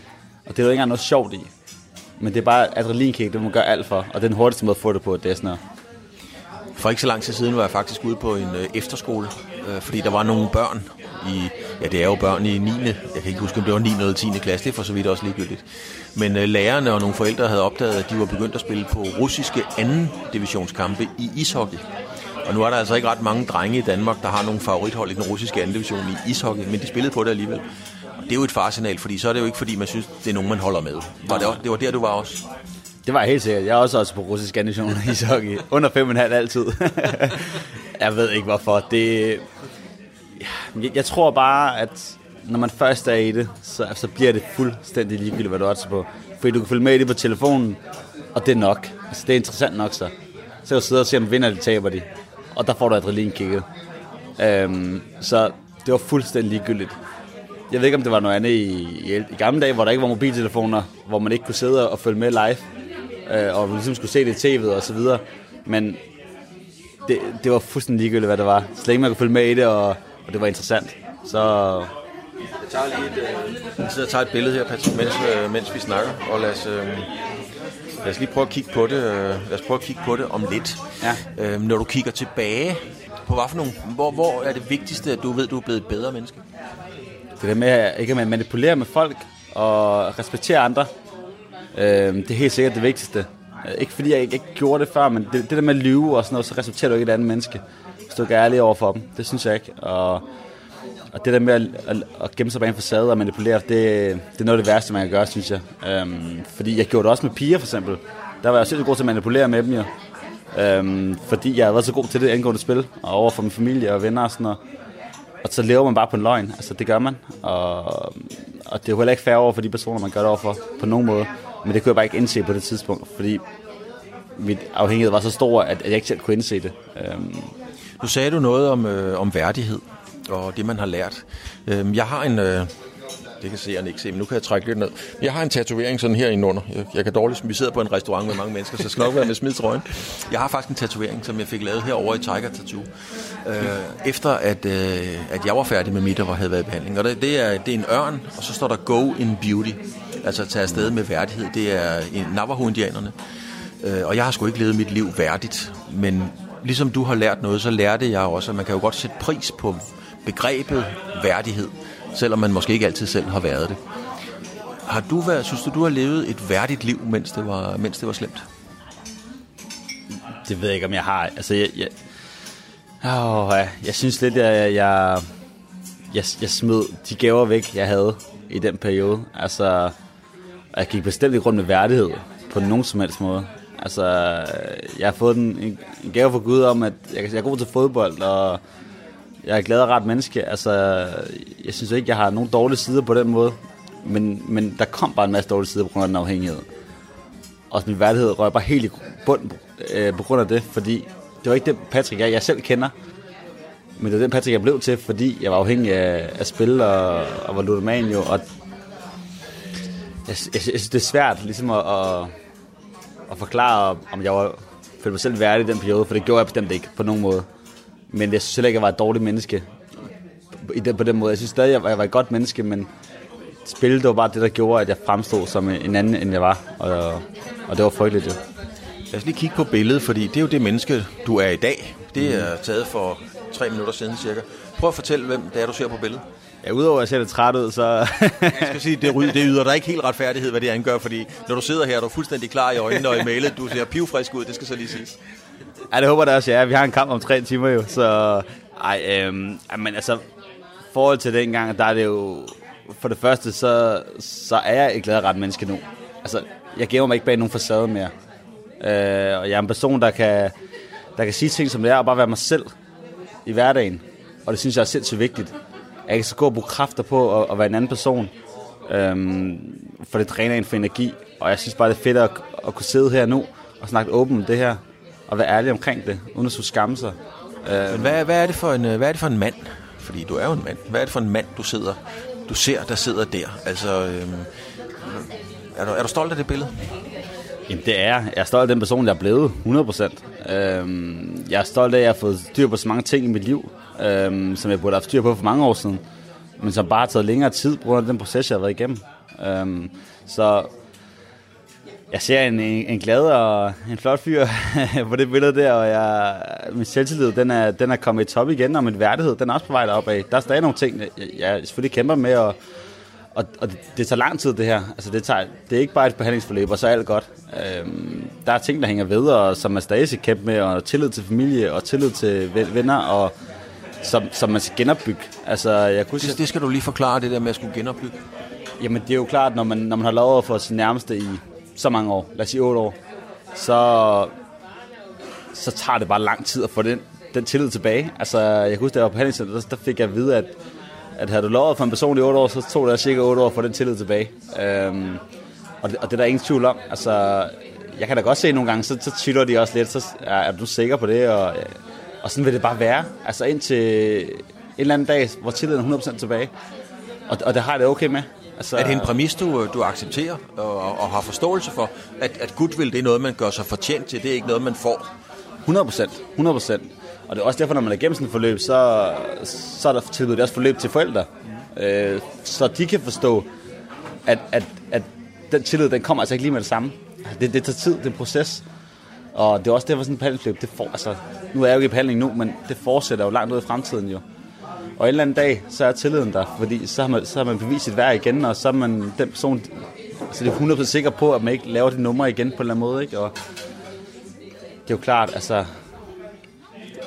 og det er jo ikke engang noget sjovt i. Men det er bare adrenalinkick, det må man gøre alt for, og det er den hurtigste måde at få det på, det er sådan noget. For ikke så lang tid siden var jeg faktisk ude på en øh, efterskole, øh, fordi der var nogle børn i, ja det er jo børn i 9. Jeg kan ikke huske, om det var 9. eller 10. klasse, det er for så vidt også ligegyldigt. Men øh, lærerne og nogle forældre havde opdaget, at de var begyndt at spille på russiske anden divisionskampe i ishockey. Og nu er der altså ikke ret mange drenge i Danmark, der har nogle favorithold i den russiske anden division i ishockey, men de spillede på det alligevel. Og det er jo et farsignal, fordi så er det jo ikke, fordi man synes, det er nogen, man holder med. Var det, det var der, du var også? Det var jeg helt sikkert. Jeg er også, også på russisk animation i ishockey. Under 5,5 altid. jeg ved ikke hvorfor. Det, jeg, jeg tror bare, at når man først er i det, så, så bliver det fuldstændig ligegyldigt, hvad du er på. Fordi du kan følge med i det på telefonen, og det er nok. Altså, det er interessant nok så. Så jeg sidder og ser, om vinder de, taber de. Og der får du adrenalinkikket. Øhm, så det var fuldstændig ligegyldigt. Jeg ved ikke, om det var noget andet i, i, i gamle dage, hvor der ikke var mobiltelefoner, hvor man ikke kunne sidde og følge med live, øh, og ligesom skulle se det i tv'et og så videre. Men det, det var fuldstændig ligegyldigt, hvad det var. Så længe man kunne følge med i det, og, og det var interessant. Så jeg tager lige et, øh, jeg sidder og tager et billede her, Patrick, mens, øh, mens vi snakker, og lad os, øh, lad os lige prøve at kigge på det, øh, lad os prøve at kigge på det om lidt. Ja. Øh, når du kigger tilbage på hvad for nogle, hvor, hvor er det vigtigste, at du ved, du er blevet et bedre menneske? det der med at ikke at manipulere med folk og respektere andre, øh, det er helt sikkert det vigtigste. Øh, Ikke fordi jeg ikke, ikke gjorde det før, men det, det der med at lyve og sådan noget, så respekterer du ikke et andet menneske. Hvis du ikke er ærlig over for dem. Det synes jeg ikke. Og, og det der med at, at, at gemme sig bag en facade og manipulere, det, det er noget af det værste, man kan gøre, synes jeg. Øhm, fordi jeg gjorde det også med piger, for eksempel. Der var jeg sindssygt god til at manipulere med dem, jo. Øhm, fordi jeg havde været så god til det angående spil, og over for min familie og venner og sådan noget. Og så lever man bare på en løgn. Altså, det gør man. Og, og det er jo heller ikke fair over for de personer, man gør det over for, på nogen måde. Men det kunne jeg bare ikke indse på det tidspunkt, fordi mit afhængighed var så stor, at, at jeg ikke selv kunne indse det. Øhm, Nu sagde du noget om, øh, om værdighed og det, man har lært. Øh, jeg har en... Øh, det kan seeren ikke se, men nu kan jeg trække lidt ned. Jeg har en tatovering sådan her indenunder. Jeg, jeg kan dårligt, vi sidder på en restaurant med mange mennesker, så jeg skal nok være med smidt trøjen. Jeg har faktisk en tatovering, som jeg fik lavet herovre i Tiger Tattoo. Øh, efter at, øh, at jeg var færdig med mit og havde været i behandling. Og det, det, er, det er en ørn, og så står der Go in Beauty. Altså at tage afsted med værdighed. Det er Navajo-indianerne. Øh, og jeg har sgu ikke levet mit liv værdigt, men ligesom du har lært noget, så lærte jeg også, at man kan jo godt sætte pris på begrebet værdighed, selvom man måske ikke altid selv har været det. Har du været, synes du, du har levet et værdigt liv, mens det var, mens det var slemt? Det ved jeg ikke, om jeg har. Altså, jeg, jeg, åh, jeg synes lidt, at jeg, jeg, jeg, jeg smed de gaver væk, jeg havde i den periode. Altså, jeg gik bestemt ikke rundt med værdighed på nogen som helst måde. Altså, jeg har fået en, en, en gave fra Gud om, at jeg, jeg er god til fodbold, og jeg er glad og ret menneske. Altså, jeg synes ikke, jeg har nogen dårlige sider på den måde. Men, men der kom bare en masse dårlige sider på grund af den afhængighed. Og min værdighed røg bare helt i bunden øh, på grund af det, fordi det var ikke det Patrick, jeg, jeg selv kender. Men det var den Patrick, jeg blev til, fordi jeg var afhængig af, af spil og, og var ludoman jo. Og jeg, jeg, jeg synes, det er svært ligesom at, at, at forklare, om jeg var, følte mig selv værdig i den periode, for det gjorde jeg bestemt ikke på nogen måde. Men jeg synes heller ikke, at jeg var et dårligt menneske i den, på den måde. Jeg synes stadig, at jeg var et godt menneske, men spillet det var bare det, der gjorde, at jeg fremstod som en anden, end jeg var. Og, og det var frygteligt jo. Lad os lige kigge på billedet, fordi det er jo det menneske, du er i dag. Det er taget for tre minutter siden cirka. Prøv at fortælle, hvem det er, du ser på billedet. Ja, udover at jeg ser lidt træt ud, så... jeg skal sige, det, ry- det yder dig ikke helt retfærdighed, hvad det angør, fordi når du sidder her, er du fuldstændig klar i øjnene og i mailet. Du ser pivfrisk ud, det skal så lige siges. Ja, det håber jeg også, ja. Vi har en kamp om tre timer jo, så... Ej, øhm, men altså, forhold til dengang, der er det jo... For det første, så, så er jeg et glad ret menneske nu. Altså, jeg giver mig ikke bag nogen facade mere. Øh, og jeg er en person, der kan, der kan sige ting som det er, og bare være mig selv i hverdagen. Og det synes jeg er sindssygt vigtigt. Jeg kan så gå og bruge kræfter på at, at være en anden person. Øhm, for det dræner en for energi. Og jeg synes bare, det er fedt at, at kunne sidde her nu og snakke åbent om det her. Og være ærlig omkring det, uden at skulle skamme sig. Øh, Men hvad, hvad, er det for en, hvad er det for en mand? Fordi du er jo en mand. Hvad er det for en mand, du sidder, du ser, der sidder der? Altså, øhm, er, du, er du stolt af det billede? Jamen det er jeg. Jeg er stolt af den person, jeg er blevet, 100%. Øhm, jeg er stolt af, at jeg har fået styr på så mange ting i mit liv, øhm, som jeg burde have haft styr på for mange år siden. Men som bare har taget længere tid, på grund af den proces, jeg har været igennem. Øhm, så jeg ser en, en, en glad og en flot fyr på det billede der, og jeg, min selvtillid, den er, den er kommet i top igen, og min værdighed, den er også på vej derop af. Der er stadig nogle ting, jeg, jeg selvfølgelig kæmper med, og, og, og det, det tager lang tid, det her. Altså, det, tager, det er ikke bare et behandlingsforløb, og så er alt godt. Øhm, der er ting, der hænger ved, og som man stadig skal kæmpe med, og tillid til familie, og tillid til venner, og som, som man skal genopbygge. Altså, jeg kunne det, det skal du lige forklare, det der med at skulle genopbygge. Jamen, det er jo klart, når man, når man har lovet for sin nærmeste i så mange år, lad os sige 8 år, så, så tager det bare lang tid at få den, den tillid tilbage. Altså, jeg kan huske, da jeg var på handelscenter, der, der fik jeg at vide, at, at havde du lovet for en person i 8 år, så tog det cirka 8 år at få den tillid tilbage. Øhm, og, det, og det er der ingen tvivl om. Altså, jeg kan da godt se nogle gange, så, så tytter de også lidt, så er, er du sikker på det, og, og sådan vil det bare være. Altså indtil en eller anden dag, hvor tilliden er 100% tilbage. Og, og det har jeg det okay med. Altså, er det en præmis, du, du accepterer og, og har forståelse for, at, at goodwill det er noget, man gør sig fortjent til, det er ikke noget, man får? 100 procent. 100 procent. Og det er også derfor, når man er gennem sådan et forløb, så, så er der tilbudt også forløb til forældre. Mm. Øh, så de kan forstå, at, at, at den tillid, den kommer altså ikke lige med det samme. Det, det tager tid, det er en proces. Og det er også derfor, sådan et behandlingsløb, det får, altså, nu er jeg jo ikke i behandling nu, men det fortsætter jo langt ud i fremtiden jo. Og en eller anden dag, så er tilliden der, fordi så har man, så har man bevist sit værd igen, og så er man den person, så det er 100% sikker på, at man ikke laver det nummer igen på en eller anden måde, ikke? Og det er jo klart, altså,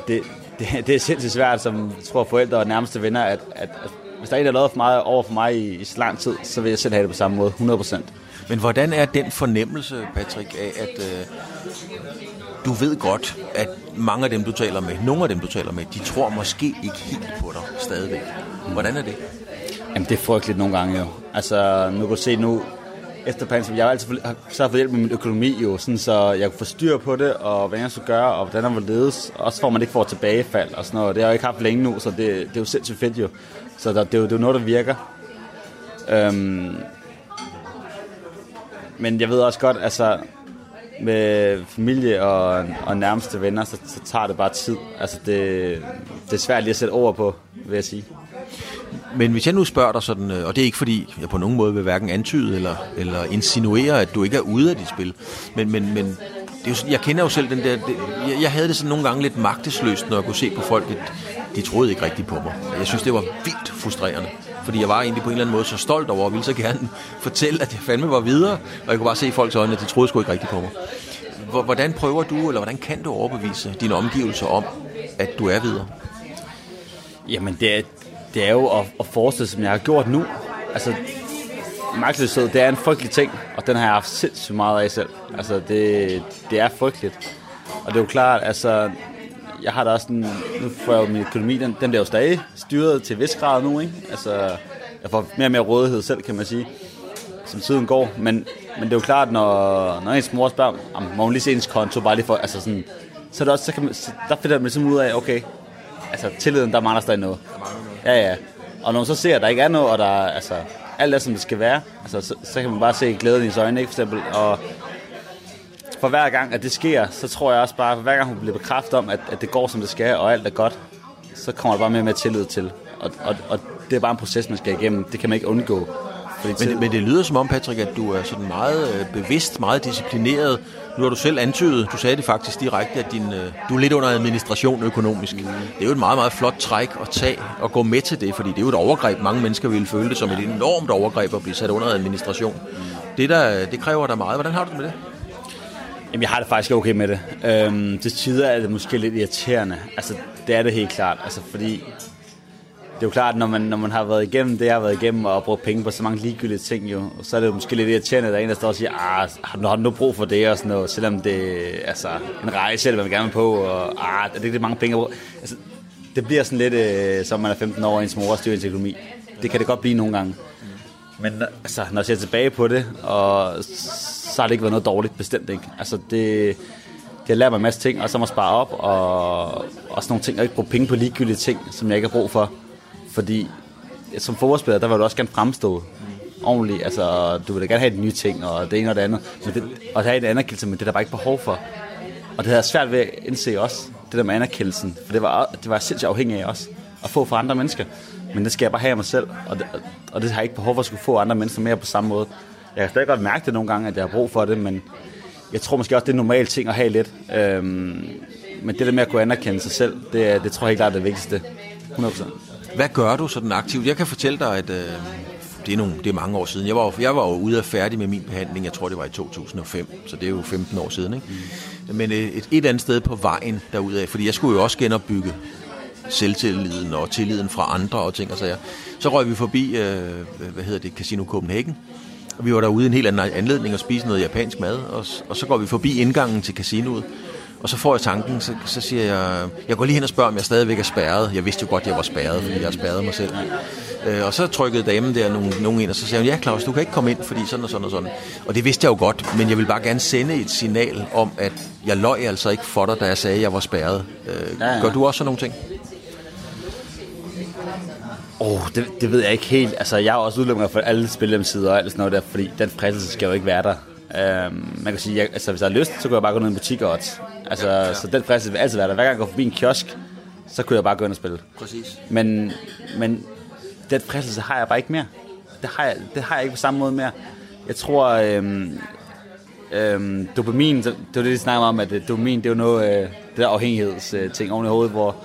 det, det, det er sindssygt svært, som jeg tror forældre og nærmeste venner, at, at, at hvis der er en, der har lavet for meget over for mig i, i så lang tid, så vil jeg selv have det på samme måde, 100%. Men hvordan er den fornemmelse, Patrick, af at øh, du ved godt, at mange af dem, du taler med, nogle af dem, du taler med, de tror måske ikke helt på dig stadigvæk. Hvordan er det? Jamen, det er frygteligt nogle gange jo. Altså, nu kan du se nu, efter pandemien, jeg har altid så har for hjælp med min økonomi jo, sådan, så jeg kunne få styr på det, og hvad jeg skulle gøre, og hvordan der var ledes, også for at man ikke får tilbagefald og sådan noget. Det har jeg ikke haft længe nu, så det, det er jo sindssygt fedt jo. Så der, det, er jo, det er jo noget, der virker. Øhm, men jeg ved også godt, altså med familie og, og nærmeste venner, så, så tager det bare tid. Altså det, det er svært lige at sætte ord på, vil jeg sige. Men hvis jeg nu spørger dig sådan, øh, og det er ikke fordi, jeg på nogen måde vil hverken antyde eller, eller insinuere, at du ikke er ude af dit spil, men, men, men det er jo, sådan- jeg kender jo selv den der, det, jeg, jeg havde det sådan nogle gange lidt magtesløst, når jeg kunne se på folk, at de troede ikke rigtigt på mig. Jeg synes, det var vildt frustrerende, fordi jeg var egentlig på en eller anden måde så stolt over, og ville så gerne fortælle, at jeg fandme var videre, og jeg kunne bare se i folks øjne, at de troede sgu ikke rigtigt på mig. Hvordan prøver du, eller hvordan kan du overbevise dine omgivelser om, at du er videre? Jamen, det er, det er jo at, at forestille, som jeg har gjort nu. Altså, magtløshed, det er en frygtelig ting, og den har jeg haft sindssygt meget af selv. Altså, det, det er frygteligt. Og det er jo klart, altså, jeg har da også en, nu får jeg jo min økonomi, den, den bliver jo stadig styret til vis grad nu, ikke? Altså, jeg får mere og mere rådighed selv, kan man sige, som tiden går. Men, men det er jo klart, når, når ens mor spørger, om må hun lige se ens konto, bare lige for, altså sådan, så, er det også, så kan man, så der finder man ligesom ud af, okay, altså tilliden, der mangler stadig noget. Ja, ja. Og når man så ser, at der ikke er noget, og der altså, alt er, som det skal være, altså, så, så kan man bare se glæden i ens øjne, ikke, for eksempel. Og for hver gang, at det sker, så tror jeg også bare, for hver gang hun bliver bekræftet om, at, at det går, som det skal, og alt er godt, så kommer der bare mere mere tillid til. Og, og, og det er bare en proces, man skal igennem. Det kan man ikke undgå. Fordi Men, men det lyder som om, Patrick, at du er sådan meget øh, bevidst, meget disciplineret. Nu har du selv antydet, du sagde det faktisk direkte, at din, øh, du er lidt under administration økonomisk. Det er jo et meget, meget flot træk at tage og gå med til det, fordi det er jo et overgreb. Mange mennesker vil føle det som et enormt overgreb at blive sat under administration. Det, der, det kræver dig meget. Hvordan har du det med det? Jamen, jeg har det faktisk okay med det. Øhm, til tider er det måske lidt irriterende. Altså, det er det helt klart. Altså, fordi det er jo klart, når man, når man har været igennem det, jeg har været igennem, og brugt penge på så mange ligegyldige ting, jo, så er det jo måske lidt irriterende, at der er en, der står og siger, ah, har du, har du nu brug for det, og sådan noget, selvom det er altså, en rejse, eller hvad man gerne vil på, og ah, er det ikke mange penge at? Altså, det bliver sådan lidt, øh, som man er 15 år, og ens mor styrer ens økonomi. Det kan det godt blive nogle gange. Men altså, når jeg ser tilbage på det, og så har det ikke været noget dårligt, bestemt ikke. Altså, det, det har lært mig en masse ting, og så må spare op, og og sådan nogle ting, og ikke bruge penge på ligegyldige ting, som jeg ikke har brug for. Fordi som fodboldspiller, der vil du også gerne fremstå ordentligt. Altså, du vil da gerne have de nye ting, og det ene og det andet. Men det, og have en anerkendelse, men det er der bare ikke behov for. Og det havde jeg svært ved at indse også, det der med anerkendelsen. For det var, det var jeg sindssygt afhængig af også, at få fra andre mennesker. Men det skal jeg bare have af mig selv, og det, og det har jeg ikke behov for at skulle få andre mennesker mere på samme måde. Jeg kan stadig godt mærke det nogle gange, at jeg har brug for det, men jeg tror måske også, det er en normal ting at have lidt. Øhm, men det der med at kunne anerkende sig selv, det, det tror jeg helt klart er det vigtigste. 100%. Hvad gør du sådan aktivt? Jeg kan fortælle dig, at øh, det, er nogle, det er mange år siden. Jeg var, jeg var jo ude og færdig med min behandling, jeg tror det var i 2005, så det er jo 15 år siden. Ikke? Mm. Men øh, et, et andet sted på vejen derudaf, fordi jeg skulle jo også genopbygge selvtilliden og tilliden fra andre og ting og sager. Så røg vi forbi, øh, hvad hedder det, Casino Copenhagen, og vi var derude en helt anden anledning og spise noget japansk mad, og, og så går vi forbi indgangen til casinoet, og så får jeg tanken, så, så siger jeg, jeg går lige hen og spørger, om jeg stadigvæk er spærret. Jeg vidste jo godt, jeg var spærret, fordi jeg har spærret mig selv. Øh, og så trykkede damen der nogen, nogen ind, og så sagde hun, ja Claus, du kan ikke komme ind, fordi sådan og sådan og sådan. Og det vidste jeg jo godt, men jeg vil bare gerne sende et signal om, at jeg løj altså ikke for dig, da jeg sagde, at jeg var spærret. Øh, Ja, ja. Gør du også sådan nogle ting? Åh, oh, det, det ved jeg ikke helt. Altså, jeg er også udelukket for alle spillehjemmesider og alt sådan noget der, fordi den fristelse skal jo ikke være der. Um, man kan sige, jeg, altså, hvis jeg har lyst, så kan jeg bare gå ned i en butik og odds. Altså, ja, ja. så den fristelse vil altid være der. Hver gang jeg går forbi en kiosk, så kunne jeg bare gå ind og spille. Præcis. Men, men den fristelse har jeg bare ikke mere. Det har jeg, det har jeg ikke på samme måde mere. Jeg tror, øhm, øhm, dopamin, det var det, de snakker om, at øh, dopamin, det er jo noget, øh, det der afhængighedsting ting oven i hovedet, hvor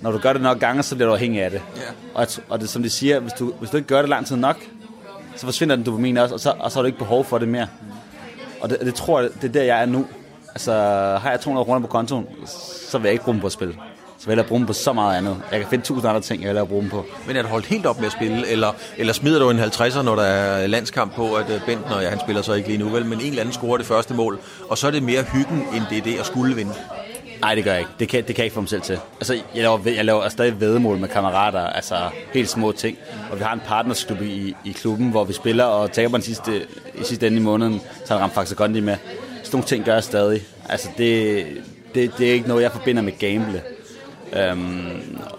når du gør det nok gange, så bliver du afhængig af det. Ja. Og, og det, som de siger, hvis du, hvis du ikke gør det lang tid nok, så forsvinder den dopamin også, og så, og så har du ikke behov for det mere. Og det, det tror jeg, det er der, jeg er nu. Altså, har jeg 200 kroner på kontoen, så vil jeg ikke bruge dem på at spille. Så vil jeg bruge dem på så meget andet. Jeg kan finde tusind andre ting, jeg vil bruge dem på. Men er du holdt helt op med at spille, eller, eller smider du en 50'er, når der er landskamp på, at øh, Bentner, ja, han spiller så ikke lige nu, vel, men en eller anden scorer det første mål, og så er det mere hyggen, end det er det at skulle vinde. Nej, det gør jeg ikke. Det kan, det kan jeg ikke få mig selv til. Altså, jeg laver, jeg laver stadig vedmål med kammerater, altså helt små ting. Og vi har en partnersklub i, i klubben, hvor vi spiller og taber den sidste, i sidste ende i måneden, så har ramt faktisk godt med. Sådan nogle ting gør jeg stadig. Altså, det, det, det er ikke noget, jeg forbinder med gamble. Øhm,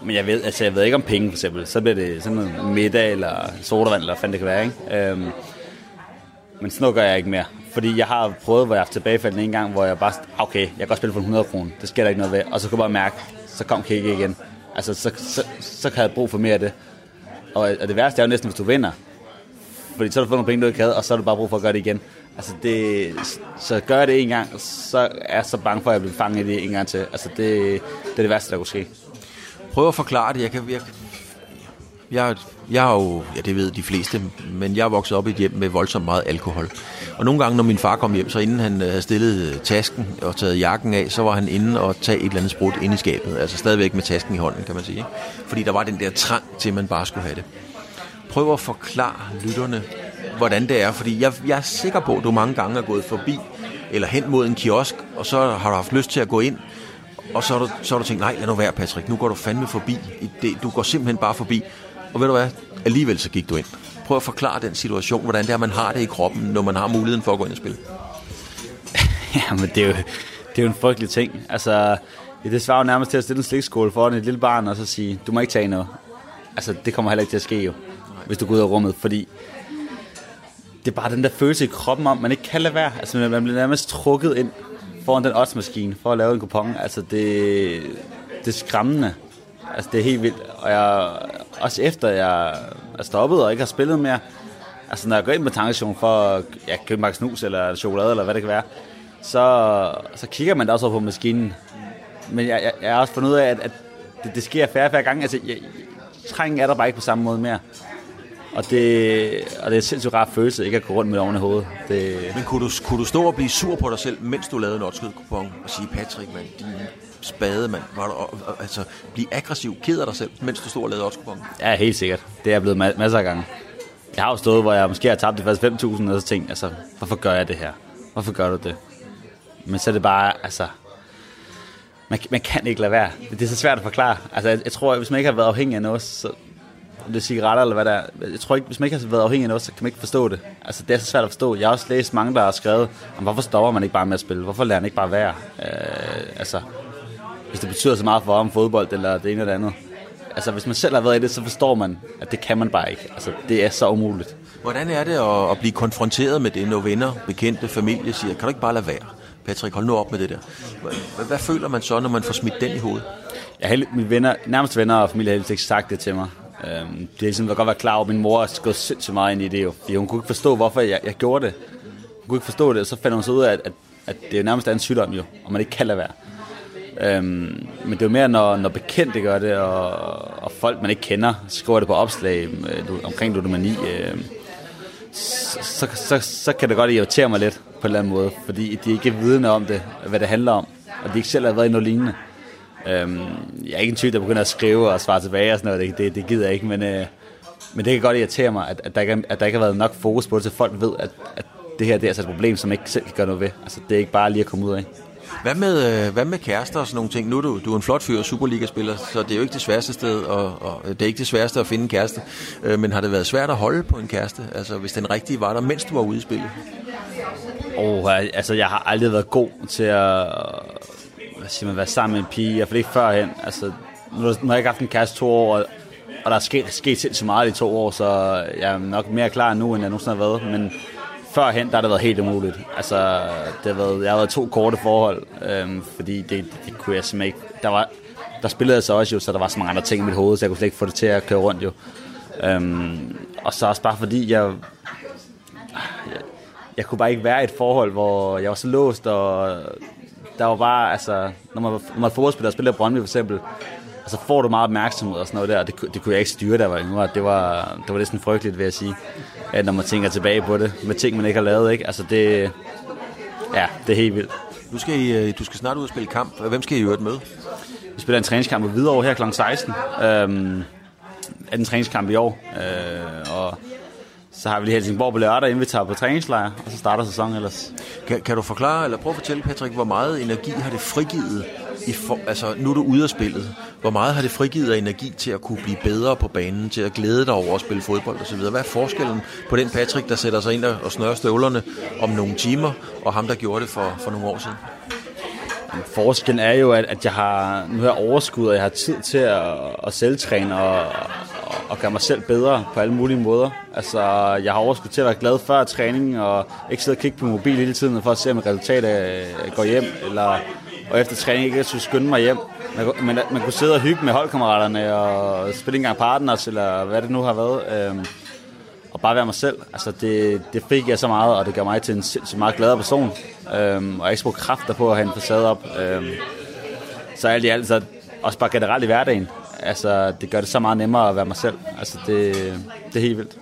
men jeg ved, altså jeg ved ikke om penge for eksempel. Så bliver det sådan noget middag eller sodavand, eller hvad fanden det kan være. Ikke? Øhm, men sådan noget gør jeg ikke mere. Fordi jeg har prøvet, hvor jeg har haft tilbagefald en gang, hvor jeg bare, okay, jeg kan godt spille for 100 kroner. Det sker der ikke noget ved. Og så kunne jeg bare mærke, så kom kick igen. Altså, så, så, så kan jeg brug for mere af det. Og, og det værste er jo næsten, hvis du vinder. Fordi så har du fået nogle penge, du ikke havde, og så har du bare brug for at gøre det igen. Altså det, så gør jeg det en gang, så er jeg så bange for, at jeg bliver fanget i det en gang til. Altså det, det er det værste, der kunne ske. Prøv at forklare det. Jeg kan virke... Jeg, jeg er jo, ja det ved de fleste, men jeg er vokset op i et hjem med voldsomt meget alkohol. Og nogle gange, når min far kom hjem, så inden han øh, havde stillet øh, tasken og taget jakken af, så var han inde og tage et eller andet sprut ind i skabet. Altså stadigvæk med tasken i hånden, kan man sige. Ikke? Fordi der var den der trang til, at man bare skulle have det. Prøv at forklare lytterne, hvordan det er. Fordi jeg, jeg er sikker på, at du mange gange er gået forbi eller hen mod en kiosk, og så har du haft lyst til at gå ind, og så har du, så har du tænkt, nej, lad nu være, Patrick, nu går du fandme forbi. Det, du går simpelthen bare forbi. Og ved du hvad, alligevel så gik du ind. Prøv at forklare den situation, hvordan det er, man har det i kroppen, når man har muligheden for at gå ind og spille. Ja, men det er jo, det er jo en frygtelig ting. Altså, det svarer jo nærmest til at stille en slikskål foran et lille barn, og så sige, du må ikke tage noget. Altså, det kommer heller ikke til at ske jo, hvis du går ud af rummet, fordi det er bare den der følelse i kroppen om, man ikke kan lade være. Altså, man bliver nærmest trukket ind foran den oddsmaskine for at lave en kupon. Altså, det, det er skræmmende. Altså, det er helt vildt. Og jeg, også efter jeg er stoppet og ikke har spillet mere, altså når jeg går ind på tankstationen for at ja, købe en snus eller chokolade eller hvad det kan være, så, så kigger man da også på maskinen. Men jeg, jeg, jeg har også fundet ud af, at, at det, det sker færre og færre gange. Altså, jeg, trængen er der bare ikke på samme måde mere. Og det, og det er sindssygt rar følelse, ikke at gå rundt med oven i hovedet. Det... Men kunne du, kunne du stå og blive sur på dig selv, mens du lavede en kupon og sige, Patrick, man, din spade, mand, var du, altså, blive aggressiv, ked af dig selv, mens du stod og lavede oddskuponen? Ja, helt sikkert. Det er jeg blevet ma- masser af gange. Jeg har jo stået, hvor jeg måske har tabt det første 5.000, og så tænkt, altså, hvorfor gør jeg det her? Hvorfor gør du det? Men så er det bare, altså, man, man kan ikke lade være. Det, er så svært at forklare. Altså, jeg, jeg tror, hvis man ikke har været afhængig af noget, så, om det er cigaretter eller hvad der er. Jeg tror ikke, hvis man ikke har været afhængig af noget, så kan man ikke forstå det. Altså, det er så svært at forstå. Jeg har også læst mange, der har skrevet, om hvorfor stopper man ikke bare med at spille? Hvorfor lærer man ikke bare være? Øh, altså, hvis det betyder så meget for om fodbold eller det ene eller det andet. Altså, hvis man selv har været i det, så forstår man, at det kan man bare ikke. Altså, det er så umuligt. Hvordan er det at, at blive konfronteret med det, når venner, bekendte, familie siger, kan du ikke bare lade være? Patrick, hold nu op med det der. Hvad, hvad føler man så, når man får smidt den i hovedet? Jeg har mine venner, nærmest venner og familie har ikke sagt det til mig. Øhm, det er ligesom, jeg godt være klar over, at min mor har gået sindssygt meget ind i det jo. Fordi hun kunne ikke forstå, hvorfor jeg, jeg gjorde det. Hun kunne ikke forstå det, og så fandt hun så ud af, at, at, at det er nærmest er en sygdom jo, og man ikke kan lade være. Øhm, men det er jo mere, når, når bekendte gør det, og, og folk, man ikke kender, skriver det på opslag øh, omkring ludomani, øh, så, så, så, så kan det godt irritere mig lidt på en eller anden måde, fordi de ikke er vidne om det, hvad det handler om, og de ikke selv har været i noget lignende. Øhm, jeg er ikke en type, der begynder at skrive og svare tilbage og sådan noget, det, det, det gider jeg ikke, men, øh, men det kan godt irritere mig, at, at, der ikke, at der ikke har været nok fokus på det, så folk ved, at, at det her det er altså et problem, som ikke selv kan gøre noget ved. Altså, det er ikke bare lige at komme ud af. Hvad med, øh, hvad med kærester og sådan nogle ting? Nu er du, du er en flot fyr, Superliga-spiller, så det er jo ikke det sværeste sted, og, og det er ikke det sværeste at finde en kæreste. Øh, men har det været svært at holde på en kæreste? Altså, hvis den rigtige var der, mens du var ude i spillet? Oh, altså, jeg har aldrig været god til at hvad siger man, være sammen med en pige. Jeg ikke førhen. Altså, nu, nu har jeg ikke haft en kæreste to år, og, og der er sket, sket så meget i to år, så jeg er nok mere klar nu, end jeg nogensinde har været. Men førhen, der har det været helt umuligt. Altså, det har været, jeg har været to korte forhold, øhm, fordi det, det, kunne jeg simpelthen ikke. Der, var, der spillede jeg så også jo, så der var så mange andre ting i mit hoved, så jeg kunne slet ikke få det til at køre rundt jo. Øhm, og så også bare fordi, jeg, jeg, jeg kunne bare ikke være i et forhold, hvor jeg var så låst, og der var bare, altså, når man, når man er fodboldspiller og spiller Brøndby for eksempel, altså får du meget opmærksomhed og sådan noget der, det, det kunne jeg ikke styre, der var yngre. Det var, det var næsten frygteligt, vil jeg sige, at når man tænker tilbage på det, med ting, man ikke har lavet, ikke? Altså det, ja, det er helt vildt. Nu skal I, øh, du skal snart ud og spille kamp. Hvem skal I øvrigt med? Vi spiller en træningskamp på Hvidovre her kl. 16. Øhm, er den træningskamp i år. Øh, og så har vi lige Helsingborg på lørdag, inden vi tager på træningslejr, og så starter sæsonen ellers. Kan, kan du forklare, eller prøve at fortælle, Patrick, hvor meget energi har det frigivet, i for, altså nu er du ude af spillet, hvor meget har det frigivet af energi til at kunne blive bedre på banen, til at glæde dig over at spille fodbold osv.? Hvad er forskellen på den Patrick, der sætter sig ind og snører støvlerne om nogle timer, og ham, der gjorde det for, for nogle år siden? Forskellen er jo, at, at jeg har, nu har jeg overskud, og jeg har tid til at, at selvtræne og, og, og gøre mig selv bedre på alle mulige måder. Altså, jeg har overskud til at være glad før træningen, og ikke sidde og kigge på mobil hele tiden, for at se, om resultatet øh, går hjem, eller og efter træning ikke skulle skynde mig hjem. Man, man, man kunne sidde og hygge med holdkammeraterne, og spille en gang partners, eller hvad det nu har været. Øhm, og bare være mig selv. Altså, det, det fik jeg så meget, og det gør mig til en sindssygt meget gladere person. Øhm, og jeg ikke bruge kræfter på at have en facade op. Øhm, så alt i alt, så også bare generelt i hverdagen. Altså, det gør det så meget nemmere at være mig selv. Altså, det, det er helt vildt.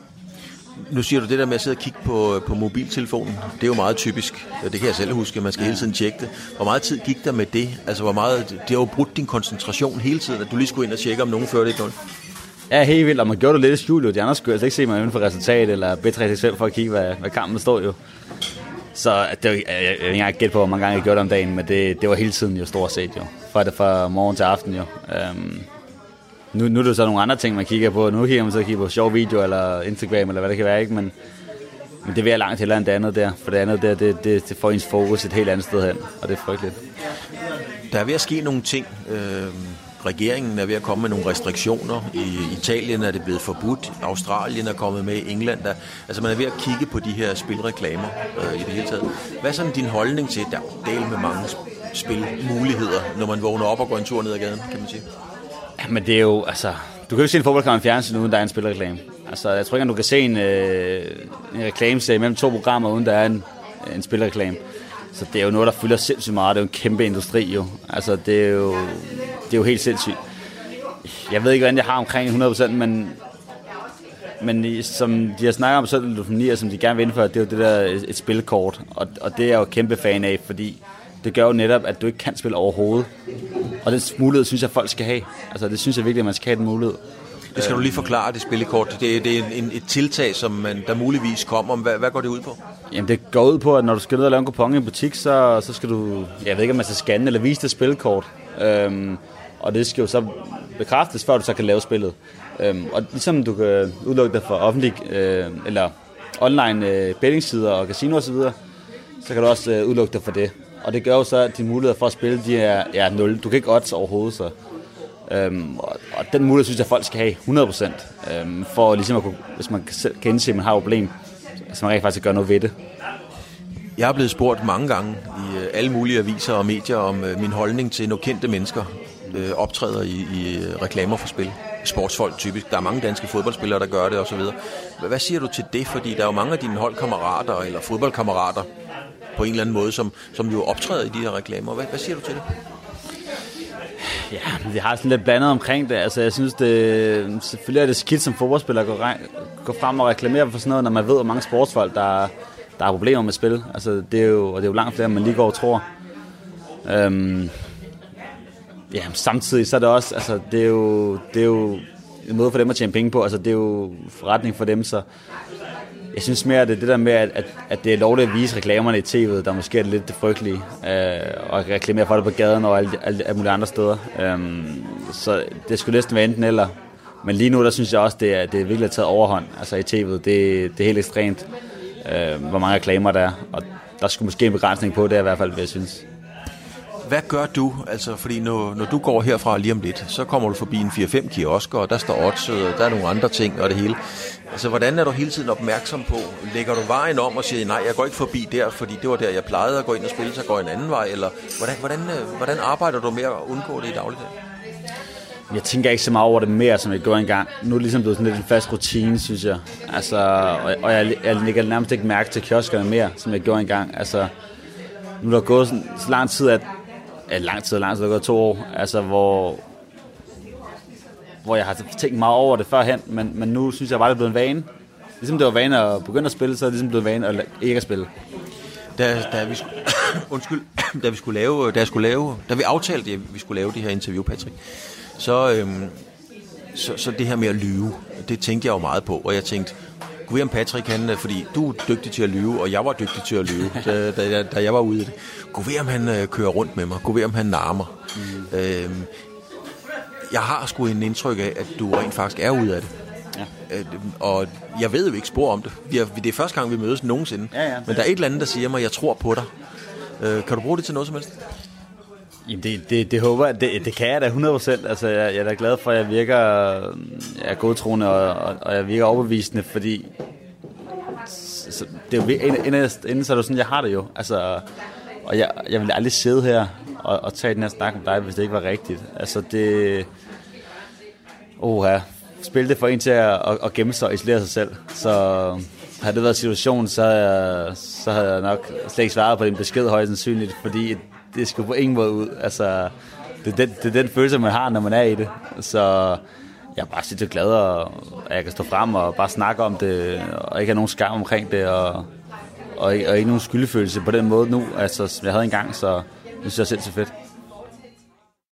Nu siger du det der med at sidde og kigge på, øh, på mobiltelefonen. Det er jo meget typisk. Det kan jeg selv huske. Man skal ja. hele tiden tjekke det. Hvor meget tid gik der med det? Altså, hvor meget, det har jo brudt din koncentration hele tiden, at du lige skulle ind og tjekke, om nogen førte 1-0. Ja, helt vildt, og man gjorde det lidt i studio. De andre skulle altså ikke se mig inden for resultat, eller bedre selv for at kigge, hvad, hvad kampen står jo. Så det, jeg, jeg, jeg, jeg ikke gætte på, hvor mange gange jeg gjorde det om dagen, men det, det var hele tiden jo stort set jo. Fra det fra morgen til aften jo. Øhm, nu, nu er det så nogle andre ting, man kigger på. Nu kigger man så kigger på sjove video, eller Instagram, eller hvad det kan være, ikke? Men, men det vil jeg langt hellere end det andet der. For det andet der, det, det, det får ens fokus et helt andet sted hen, og det er frygteligt. Der er ved at ske nogle ting. Øh regeringen er ved at komme med nogle restriktioner. I Italien er det blevet forbudt. Australien er kommet med. England der, altså man er ved at kigge på de her spilreklamer øh, i det hele taget. Hvad er sådan din holdning til, der er del med mange spilmuligheder, når man vågner op og går en tur ned ad gaden, kan man sige? Ja, men det er jo, altså, du kan jo ikke se en fodboldkamp i fjernsyn, uden der er en spilreklame. Altså, jeg tror ikke, at du kan se en, øh, en reklameserie mellem to programmer, uden der er en, en spilreklame. Så det er jo noget, der fylder sindssygt meget. Det er jo en kæmpe industri jo. Altså, det er jo, det er jo helt sindssygt. Jeg ved ikke, hvordan jeg har omkring 100%, men, men som de har snakket om, selv, som de gerne vil indføre, det er jo det der et spilkort. Og, og det er jeg jo kæmpe fan af, fordi det gør jo netop, at du ikke kan spille overhovedet. Og den mulighed synes jeg, folk skal have. Altså, det synes jeg virkelig, at man skal have den mulighed. Det skal du lige forklare, det spillekort. Det, det er en, et tiltag, som man, der muligvis kommer. Hvad, hvad går det ud på? Jamen, det går ud på, at når du skal ned og lave en kupon i en butik, så, så skal du, jeg ved ikke, om man skal scanne eller vise det spilkort. Øhm, og det skal jo så bekræftes, før du så kan lave spillet. Øhm, og ligesom du kan udelukke dig fra offentlig, øh, eller online øh, bettingsider og casino osv., så, så kan du også øh, udelukke dig for det. Og det gør jo så, at dine muligheder for at spille, de er, ja, 0. Du kan ikke odds overhovedet, så Øhm, og, og den mulighed synes jeg, folk skal have 100%, øhm, for ligesom at kunne, hvis man kan, kan indse, at man har et problem, så man rent faktisk gør noget ved det. Jeg er blevet spurgt mange gange i øh, alle mulige aviser og medier om øh, min holdning til, når kendte mennesker øh, optræder i, i øh, reklamer for spil. Sportsfolk typisk. Der er mange danske fodboldspillere, der gør det osv. Hvad siger du til det? Fordi der er jo mange af dine holdkammerater eller fodboldkammerater på en eller anden måde, som, som jo optræder i de her reklamer. Hvad, hvad siger du til det? Ja, vi har sådan lidt blandet omkring det. Altså, jeg synes, det, selvfølgelig er det skidt som fodboldspiller at gå, gå frem og reklamere for sådan noget, når man ved, hvor mange sportsfolk, der, der har problemer med spil. Altså, det er jo, og det er jo langt flere, end man lige går og tror. Øhm, ja, samtidig så er det også, altså, det er jo, det er jo en måde for dem at tjene penge på. Altså, det er jo forretning for dem, så jeg synes mere, at det er det der med, at, at, at det er lovligt at vise reklamerne i tv'et, der måske er lidt det frygtelige, øh, og reklamere for det på gaden og alle, alle, alle mulige andre steder. Um, så det skulle næsten være enten eller. Men lige nu, der synes jeg også, det er, det er virkelig taget overhånd altså i tv'et. Det, det er helt ekstremt, øh, hvor mange reklamer der er. Og der skulle måske en begrænsning på det i hvert fald, hvad jeg synes. Hvad gør du? Altså, fordi når, når du går herfra lige om lidt, så kommer du forbi en 4-5 kiosker, og der står odds, og der er nogle andre ting og det hele. Altså, hvordan er du hele tiden opmærksom på? Lægger du vejen om og siger, nej, jeg går ikke forbi der, fordi det var der, jeg plejede at gå ind og spille, så går jeg en anden vej? Eller hvordan, hvordan, øh, hvordan arbejder du med at undgå det i dagligdagen? Jeg tænker ikke så meget over det mere, som jeg gjorde engang. Nu er det ligesom blevet sådan lidt en fast rutine, synes jeg. Altså, og, og jeg, jeg lægger nærmest ikke mærke til kioskerne mere, som jeg gjorde engang. Altså, nu er der gået sådan, så lang tid, at ja, lang tid, lang tid, der er gået to år, altså hvor, hvor jeg har tænkt meget over det førhen, men, men nu synes jeg bare, det er blevet en vane. Ligesom det var vane at begynde at spille, så er det ligesom blevet vane at ikke at spille. Da, da vi, undskyld, da vi skulle lave, da jeg skulle lave, da vi aftalte, at vi skulle lave det her interview, Patrick, så, øhm, så, så det her med at lyve, det tænkte jeg jo meget på, og jeg tænkte, Gud om Patrick, han, øh, fordi du er dygtig til at lyve, og jeg var dygtig til at lyve, da, da, da jeg var ude i det. Gud om han øh, kører rundt med mig. Gud om han narmer. Mm. Øhm, jeg har sgu en indtryk af, at du rent faktisk er ude af det. Ja. Og jeg ved jo ikke spor om det. Vi er, det er første gang, vi mødes nogensinde. Ja, ja. Men der er et eller andet, der siger mig, jeg tror på dig. Øh, kan du bruge det til noget som helst? Jamen det, det, det håber jeg, det, det kan jeg da 100%. Altså jeg, jeg er da glad for, at jeg virker jeg er godtroende, og, og, og jeg virker overbevisende, fordi så, det er jo, inden, inden, inden så er det sådan, jeg har det jo. Altså, og jeg, jeg vil aldrig sidde her og, og tage den her snak med dig, hvis det ikke var rigtigt. Altså det... Oha. Spil det for en til at, at, at gemme sig og isolere sig selv. Så havde det været situationen, så havde, jeg, så havde jeg nok slet ikke svaret på din besked højst sandsynligt, fordi det skulle på ingen måde ud. Altså, det er, den, det er den følelse, man har, når man er i det. Så jeg er bare så glad, og, at jeg kan stå frem og bare snakke om det, og ikke have nogen skam omkring det, og, og, og ikke nogen skyldfølelse på den måde nu, altså, som jeg havde engang, så det synes jeg selv så fedt.